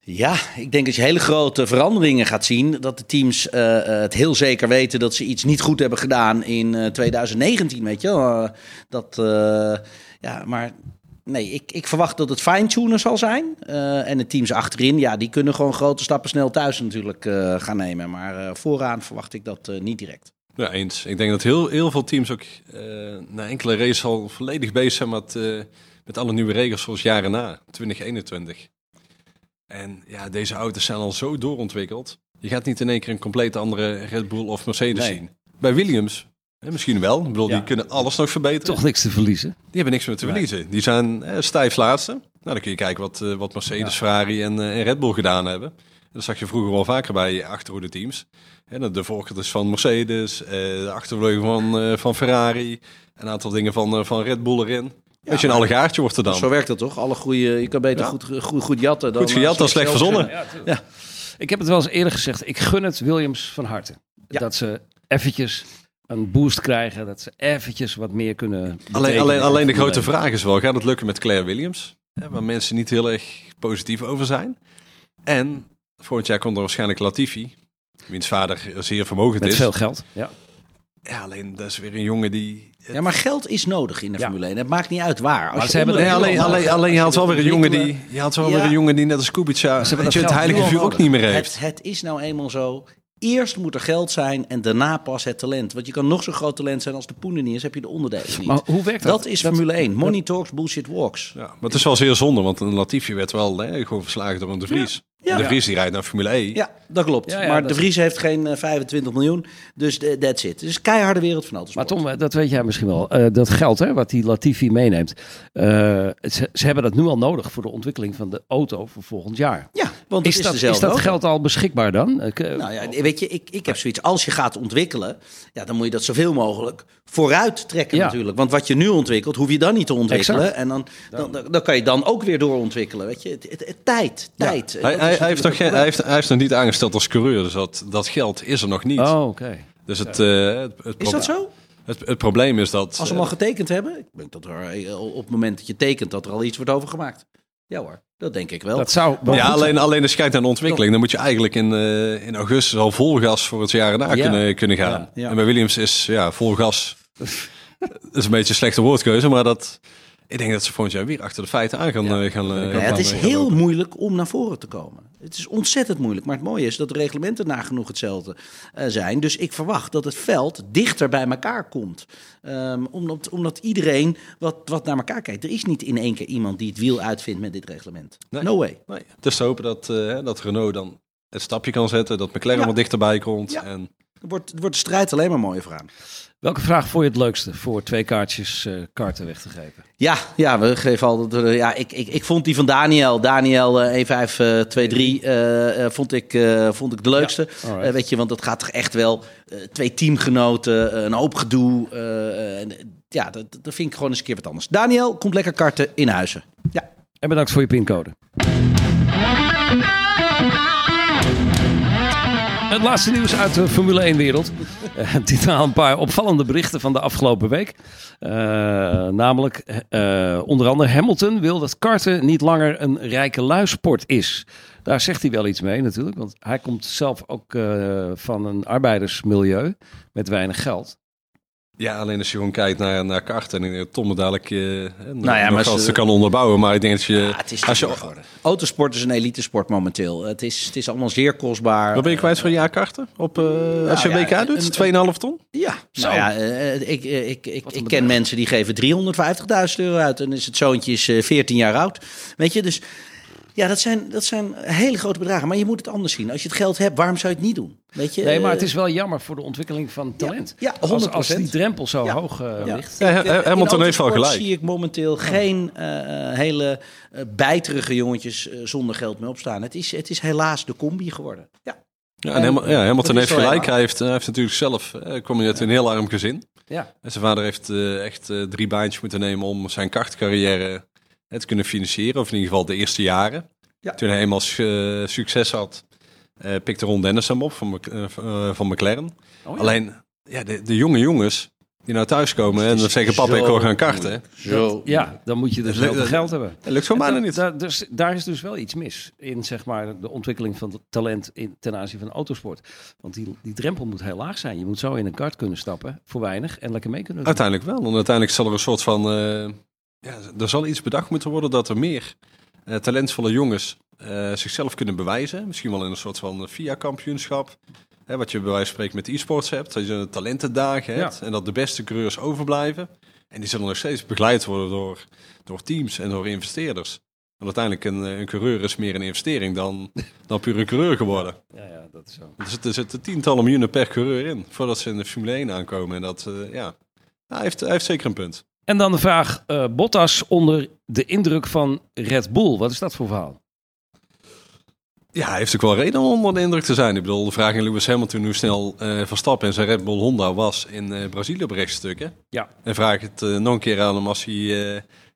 Ja, ik denk dat je hele grote veranderingen gaat zien. Dat de teams eh, eh, het heel zeker weten dat ze iets niet goed hebben gedaan in eh, 2019, weet je. Eh, dat, eh, ja, maar nee, ik, ik verwacht dat het fine-tunen zal zijn. Eh, en de teams achterin, ja, die kunnen gewoon grote stappen snel thuis natuurlijk eh, gaan nemen. Maar eh, vooraan verwacht ik dat niet direct. Ja, eens. Ik denk dat heel, heel veel teams ook na enkele races al volledig bezig zijn met, met alle nieuwe regels zoals jaren na, 2021. En ja, deze auto's zijn al zo doorontwikkeld. Je gaat niet in één keer een compleet andere Red Bull of Mercedes Nee. zien. Bij Williams, hè, misschien wel. Ik bedoel, Ja. die kunnen alles nog verbeteren. Toch niks te verliezen. Die hebben niks meer te verliezen. Die zijn eh, stijf laatste. Nou, dan kun je kijken wat, eh, wat Mercedes, Ferrari en, eh, en Red Bull gedaan hebben. Dat zag je vroeger wel vaker bij achterhoede teams. Hè, de voorkant van Mercedes, eh, de achtervleugel van, eh, van Ferrari. Een aantal dingen van, eh, van Red Bull erin. Weet je, een allegaartje wordt er dan. Zo werkt dat toch? Alle goede, je kan beter Ja. goed, goed, goed jatten dan... Goed gejat dan slecht verzonnen. Ja. Ik heb het wel eens eerder gezegd. Ik gun het Williams van harte. Ja. Dat ze eventjes een boost krijgen. Dat ze eventjes wat meer kunnen Alleen, alleen, alleen de grote 1. vraag is wel, gaat het lukken met Claire Williams? Hè, waar mensen niet heel erg positief over zijn. En volgend jaar komt er waarschijnlijk Latifi. Wiens vader zeer vermogend Met is. veel geld. Ja. Ja, alleen dat is weer een jongen die... Ja, maar geld is nodig in de Ja. Formule 1. Het maakt niet uit waar. Als Maar ze hebben onder- Nee, alleen, wel alleen, alleen je haalt wel weer een jongen die, je haalt wel Ja. weer een jongen die net als Kubica hebben dat weet je, het geld heilige vuur ook niet meer heeft. Het, het is nou eenmaal zo. Eerst moet er geld zijn en daarna pas het talent. Want je kan nog zo groot talent zijn als de poen er niet is, heb je de onderdelen niet. Maar hoe werkt dat? dat is Formule 1. Money talks, bullshit walks. Ja, maar het is wel zeer zonde, want een Latifi werd wel hè, gewoon verslagen door een De Vries. Ja. De Vries die rijdt naar Formule E. Ja, dat klopt. Ja, ja, maar dat De Vries heeft geen eh, 25 miljoen. Dus that's it. Dus keiharde wereld van Maar autosport. Tom, eh, dat weet jij misschien wel. Eh, dat geld hè, wat die Latifi meeneemt. eh, ze, ze hebben dat nu al nodig voor de ontwikkeling van de auto voor volgend jaar. ja, want Is is, dat, is dat geld al beschikbaar dan? Ik, eh, Nou ja, weet je, ik, ik heb zoiets. Als je gaat ontwikkelen, ja, dan moet je dat zoveel mogelijk vooruit trekken Ja. natuurlijk. Want wat je nu ontwikkelt, hoef je dan niet te ontwikkelen. Exact. En dan, dan, dan, dan kan je dan ook weer doorontwikkelen. Weet je, het, het- het- tijd, tijd. Hij, Dat hij, heeft nog geen, hij, heeft, hij heeft nog niet aangesteld als coureur, dus dat, dat geld is er nog niet. Oh, oké. Dus het, eh, het, het Is dat zo? Het, het probleem is dat... Als ze hem al getekend hebben, ik denk dat er eh, op het moment dat je tekent, dat er al iets wordt over gemaakt. Ja hoor, dat denk ik wel. Dat zou wel ja, alleen, alleen als je kijkt naar de ontwikkeling, dan moet je eigenlijk in, eh, in augustus al vol gas voor het jaar erna Ja. kunnen, kunnen gaan. Ja, ja. En bij Williams is ja, vol gas. dat is een beetje een slechte woordkeuze, maar dat, ik denk dat ze volgend jaar weer achter de feiten aan gaan, Ja. eh, gaan, eh, Ja, het is heel lopen. moeilijk om naar voren te komen. Het is ontzettend moeilijk. Maar het mooie is dat de reglementen nagenoeg hetzelfde eh, zijn. Dus ik verwacht dat het veld dichter bij elkaar komt. Ehm, omdat, omdat iedereen wat, wat naar elkaar kijkt. Er is niet in één keer iemand die het wiel uitvindt met dit reglement. Nee. No way. Nee, het is te hopen dat, dat Renault dan het stapje kan zetten, dat McLaren Ja. wat dichterbij komt. En wordt, wordt de strijd alleen maar mooier voor aan. Welke vraag vond je het leukste voor twee kaartjes eh karten weg te geven? Ja, ja, we geven altijd. eh, ja, ik, ik, ik vond die van Daniel, Daniel 1523, eh eh, vond, ik, vond ik de leukste. weet je, want dat gaat toch echt wel twee teamgenoten, een hoop gedoe. en, ja, dat, dat vind ik gewoon eens een keer wat anders. Daniel, komt lekker karten in huizen. Ja. En bedankt voor je pincode. Het laatste nieuws uit de Formule 1-wereld. dit waren een paar opvallende berichten van de afgelopen week. Eh, namelijk, eh, onder andere Hamilton wil dat karten niet langer een rijke luisport is. Daar zegt hij wel iets mee natuurlijk, want hij komt zelf ook eh, van een arbeidersmilieu met weinig geld. Ja, alleen als je gewoon kijkt naar, naar karten en ik Tom het dadelijk eh nou ja, maar nog ze- kan onderbouwen. Maar ik denk dat je... Ja, het is als je. Autosport is een elite sport momenteel. Het is, het is allemaal zeer kostbaar. wat ben je kwijt voor een jaar karten? Op, eh, als je WK doet? 2,5 ton? Ja, Zo. nou ja, eh, ik, eh, ik, ik, Wat ik bedrag. ken mensen die geven 350.000 euro uit. En is het zoontje is eh, 14 jaar oud. Weet je, dus ja, dat zijn, dat zijn hele grote bedragen. Maar je moet het anders zien. Als je het geld hebt, waarom zou je het niet doen? Weet je, Nee, maar het eh, is wel jammer voor de ontwikkeling van talent. ja, Als, als 100%. die drempel zo Ja. hoog eh, Ja. ligt. Hamilton heeft wel gelijk. zie ik momenteel geen eh, hele bijterige jongetjes zonder geld meer opstaan. Het is, het is helaas de combi geworden. Ja. Ja, en Ham- ja, Hamilton heeft gelijk. Hij heeft, hij heeft natuurlijk zelf, eh, kwam uit een heel arm gezin. Ja. En zijn vader heeft eh, echt eh, drie baantjes moeten nemen om zijn kartcarrière te kunnen financieren. Of in ieder geval de eerste jaren. Ja. Toen hij eenmaal eh, succes had, eh, pikte Ron Dennis hem op van, eh, van- McLaren. Oh, ja. Alleen, ja, de, de jonge jongens die nou thuiskomen en dan zeggen papa ik wil gaan karten. Zo. Ja, dan moet je dus Dat- heel veel dat- geld hebben. Dat lukt bijna En niet. da- dus, daar is dus wel iets mis in zeg maar, de ontwikkeling van het talent in, ten aanzien van autosport. Want die, die drempel moet heel laag zijn. Je moet zo in een kart kunnen stappen voor weinig en lekker mee kunnen doen. Uiteindelijk wel. En uiteindelijk zal er een soort van. eh, ja, er zal iets bedacht moeten worden dat er meer eh, talentvolle jongens eh, zichzelf kunnen bewijzen. Misschien wel in een soort van VIA-kampioenschap. Wat je bij wijze van spreken met e-sports hebt. Dat je een talentendagen hebt. En dat de beste coureurs overblijven. En die zullen nog steeds begeleid worden door, door teams en door investeerders. Want uiteindelijk een, eh, een coureur is meer een investering dan, dan puur een coureur geworden. Ja, ja, dat is zo. Er zitten, zitten tientallen miljoenen per coureur in. Voordat ze in de Formule 1 aankomen. En dat, ja. Nou, hij, heeft, hij heeft zeker een punt. En dan de vraag, eh, Bottas onder de indruk van Red Bull. Wat is dat voor verhaal? Ja, hij heeft ook wel reden om onder de indruk te zijn. Ik bedoel, de vraag in Lewis Hamilton hoe snel eh Verstappen en zijn Red Bull Honda was in eh Brazilië op rechtstukken. Ja. En vraag het nog een keer aan hem als hij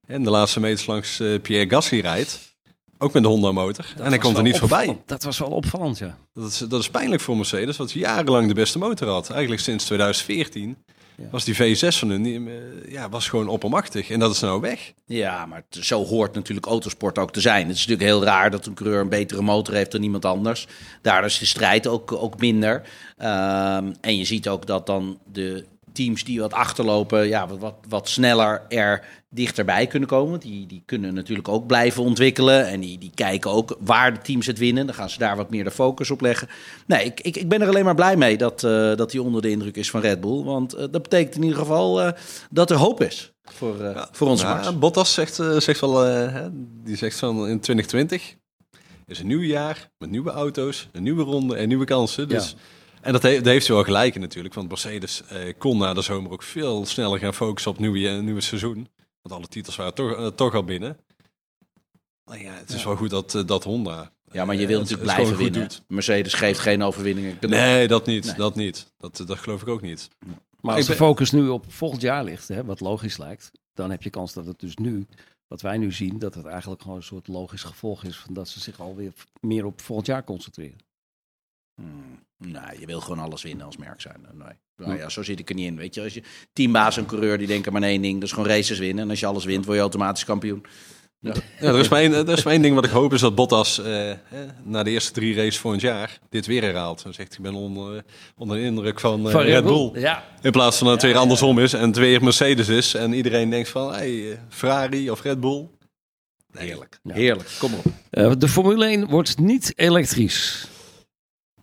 in de laatste meters langs Pierre Gasly rijdt. Ook met de Honda motor. en hij komt er niet voorbij. Dat was wel opvallend, ja. Dat is, dat is pijnlijk voor Mercedes, wat jarenlang de beste motor had. Eigenlijk sinds 2014 Ja. Was die V6 van hun eh, ja, was gewoon oppermachtig. En dat is nou weg. Ja, maar zo hoort natuurlijk autosport ook te zijn. Het is natuurlijk heel raar dat een coureur een betere motor heeft dan iemand anders. Daardoor is de strijd ook, ook minder. Ehm, en je ziet ook dat dan de teams die wat achterlopen, ja, wat, wat, wat sneller er dichterbij kunnen komen. Die, die kunnen natuurlijk ook blijven ontwikkelen. En die, die kijken ook waar de teams het winnen. Dan gaan ze daar wat meer de focus op leggen. Nee, ik, ik, ik ben er alleen maar blij mee dat, eh, dat hij onder de indruk is van Red Bull. Want eh, dat betekent in ieder geval eh, dat er hoop is voor, voor Nou, Max. Bottas zegt, zegt wel, hè, die zegt van in 2020 is een nieuw jaar met nieuwe auto's, een nieuwe ronde en nieuwe kansen. Dus, En dat, he- daar heeft hij wel gelijk in natuurlijk, want Mercedes eh, kon na de zomer ook veel sneller gaan focussen op het nieuwe, eh, nieuwe seizoen. Want alle titels waren toch, eh, toch al binnen. Maar ja, het is wel goed dat, eh, dat Honda... Ja, maar je wil het- natuurlijk het blijven winnen. doet. Mercedes geeft geen overwinningen. Nee, dat niet. Nee. Dat niet. Dat, dat geloof ik ook niet. Maar als de focus nu op volgend jaar ligt, hè, wat logisch lijkt, dan heb je kans dat het dus nu, wat wij nu zien, dat het eigenlijk gewoon een soort logisch gevolg is van dat ze zich alweer meer op volgend jaar concentreren. Hmm. Nee, je wil gewoon alles winnen als merk zijn. Nee. Nou ja, zo zit ik er niet in. Weet je, als je teambaas en coureur die denken maar één ding, dat is gewoon races winnen. En als je alles wint, word je automatisch kampioen. Ja. ja, er, is maar één, er is maar één ding wat ik hoop, is dat Bottas eh, na de eerste drie races voor het jaar dit weer herhaalt. Dan zegt ik ben onder, onder de indruk van, uh, Van Red Bull. Bull, ja. In plaats van dat het weer andersom is en het weer Mercedes is. En iedereen denkt van, hey, eh, Ferrari of Red Bull. Heerlijk. Heerlijk. Kom op. Eh, de Formule 1 wordt niet elektrisch.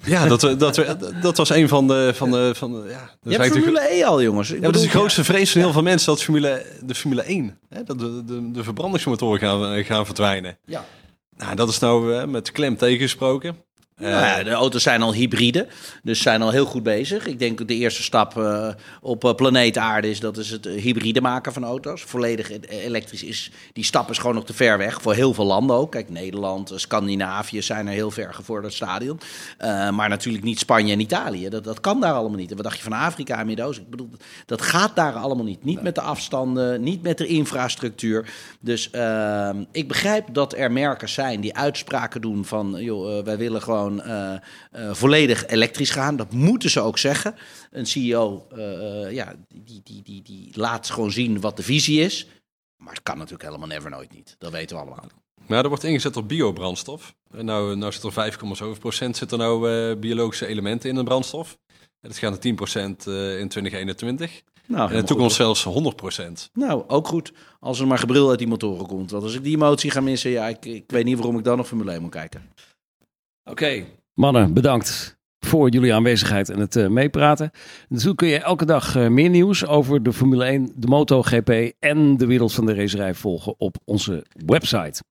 Ja, dat, dat, dat was een van de... Van de, van de ja, Je hebt Formule E al, jongens. Ik Ja, dat is de grootste vrees van heel veel mensen, dat Formule, de Formule 1, hè, dat de, de, de verbrandingsmotoren gaan, gaan verdwijnen. Ja. Nou, dat is nou eh, met klem tegengesproken. Eh, Nou ja, de auto's zijn al hybride, dus zijn al heel goed bezig. Ik denk dat de eerste stap eh, op eh, planeet Aarde is dat is het hybride maken van auto's. Volledig e- elektrisch is die stap is gewoon nog te ver weg voor heel veel landen ook. Kijk, Nederland, Scandinavië zijn er heel ver gevorderd stadion. Maar natuurlijk niet Spanje en Italië. Dat, dat kan daar allemaal niet. En wat dacht je van Afrika en Midden-Oosten? Ik bedoel, dat gaat daar allemaal niet. Niet met de afstanden, niet met de infrastructuur. Dus ehm, ik begrijp dat er merken zijn die uitspraken doen van... joh, wij willen gewoon eh, eh, volledig elektrisch gaan. Dat moeten ze ook zeggen. Een CEO eh, ja, die, die, die, die laat gewoon zien wat de visie is. Maar het kan natuurlijk helemaal never nooit niet. Dat weten we allemaal. Maar er wordt ingezet op biobrandstof. Nou, nou zit er 5,7% zit er nou biologische elementen in de brandstof. En dat gaat naar 10% eh, in 2021. Nou, en in de toekomst goed, zelfs 100%. Nou, ook goed als er maar gebrul uit die motoren komt. Want als ik die emotie ga missen, ja, ik, ik weet niet waarom ik dan nog Formule 1 moet kijken. Oké. Mannen, bedankt voor jullie aanwezigheid en het eh, meepraten. Natuurlijk kun je elke dag eh, meer nieuws over de Formule 1, de MotoGP en de wereld van de racerij volgen op onze website.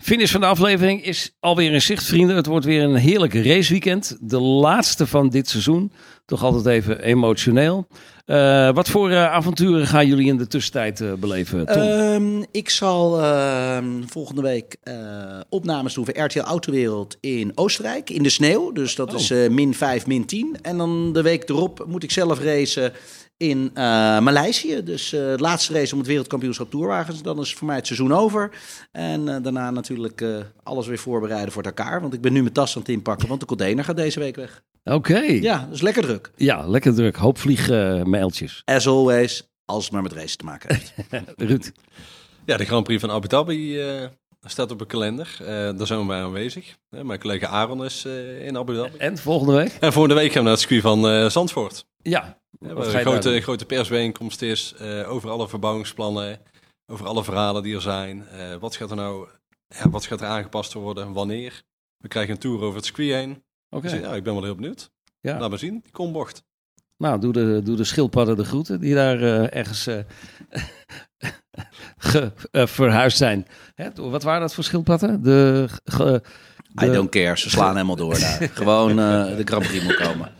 Finish van de aflevering is alweer in zicht, vrienden. Het wordt weer een heerlijk raceweekend. De laatste van dit seizoen. Toch altijd even emotioneel. Eh, wat voor eh, avonturen gaan jullie in de tussentijd eh, beleven, Tom? Ehm, ik zal ehm, volgende week opnames doen voor RTL Autowereld in Oostenrijk, in de sneeuw. Dus dat Oh. is min 5, min 10. En dan de week erop moet ik zelf racen in Maleisië. Dus het laatste race om het wereldkampioenschap Tourwagens. Dan is voor mij het seizoen over. En daarna natuurlijk alles weer voorbereiden voor elkaar. Want ik ben nu mijn tas aan het inpakken, want de container gaat deze week weg. Oké. Ja. Ja, is lekker druk. lekker druk. Hoop vliegmailtjes. As always, als het maar met racen te maken heeft. Ruud. Ja, de Grand Prix van Abu Dhabi eh, staat op de kalender. Eh, daar zijn we bij aanwezig. Eh, mijn collega Aaron is eh, in Abu Dhabi. En volgende week? En volgende week gaan we naar het circuit van eh, Zandvoort. Ja. Ja, waar een grote, doen? grote persbijeenkomst is eh, over alle verbouwingsplannen, over alle verhalen die er zijn. Eh, wat gaat er nou ja, wat gaat er aangepast worden, wanneer? We krijgen een tour over het circuit heen. Oké. Dus ja, ik ben wel heel benieuwd. Ja. Laat maar zien, die kombocht. Nou, doe de, doe de schildpadden de groeten die daar eh, ergens eh, ge, eh, verhuisd zijn. Hè, wat waren dat voor schildpadden? De, ge- de- I don't care, ze slaan helemaal door daar. Gewoon eh, de Grand Prix moet komen.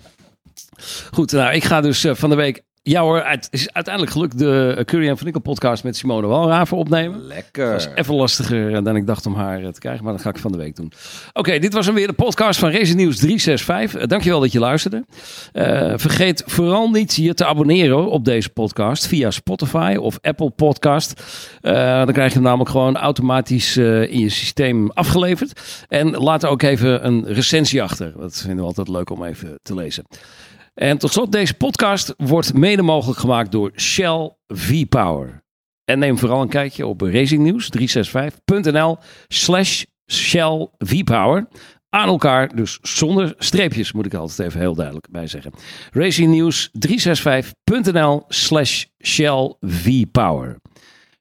Goed, nou, ik ga dus eh, van de week... Ja hoor, het is uiteindelijk gelukt de Curry en Van Nickel podcast met Simone Walraven opnemen. Lekker. Dat is even lastiger dan ik dacht om haar eh, te krijgen, maar dat ga ik van de week doen. Oké, dit was hem weer de podcast van Racing News 365. Uh, dankjewel dat je luisterde. Uh, vergeet vooral niet je te abonneren op deze podcast via Spotify of Apple Podcast. Uh, dan krijg je hem namelijk gewoon automatisch uh, in je systeem afgeleverd. En laat ook even een recensie achter. Dat vinden we altijd leuk om even te lezen. En tot slot, deze podcast wordt mede mogelijk gemaakt door Shell V-Power. En neem vooral een kijkje op racingnieuws365.nl slash Shell V-Power. Aan elkaar, dus zonder streepjes, moet ik altijd even heel duidelijk bij zeggen. racingnieuws365.nl slash Shell V-Power.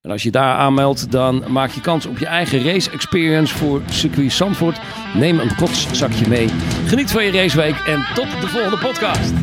En als je daar aanmeldt, dan maak je kans op je eigen race experience voor circuit Zandvoort. Neem een kotszakje mee. Geniet van je raceweek en tot de volgende podcast.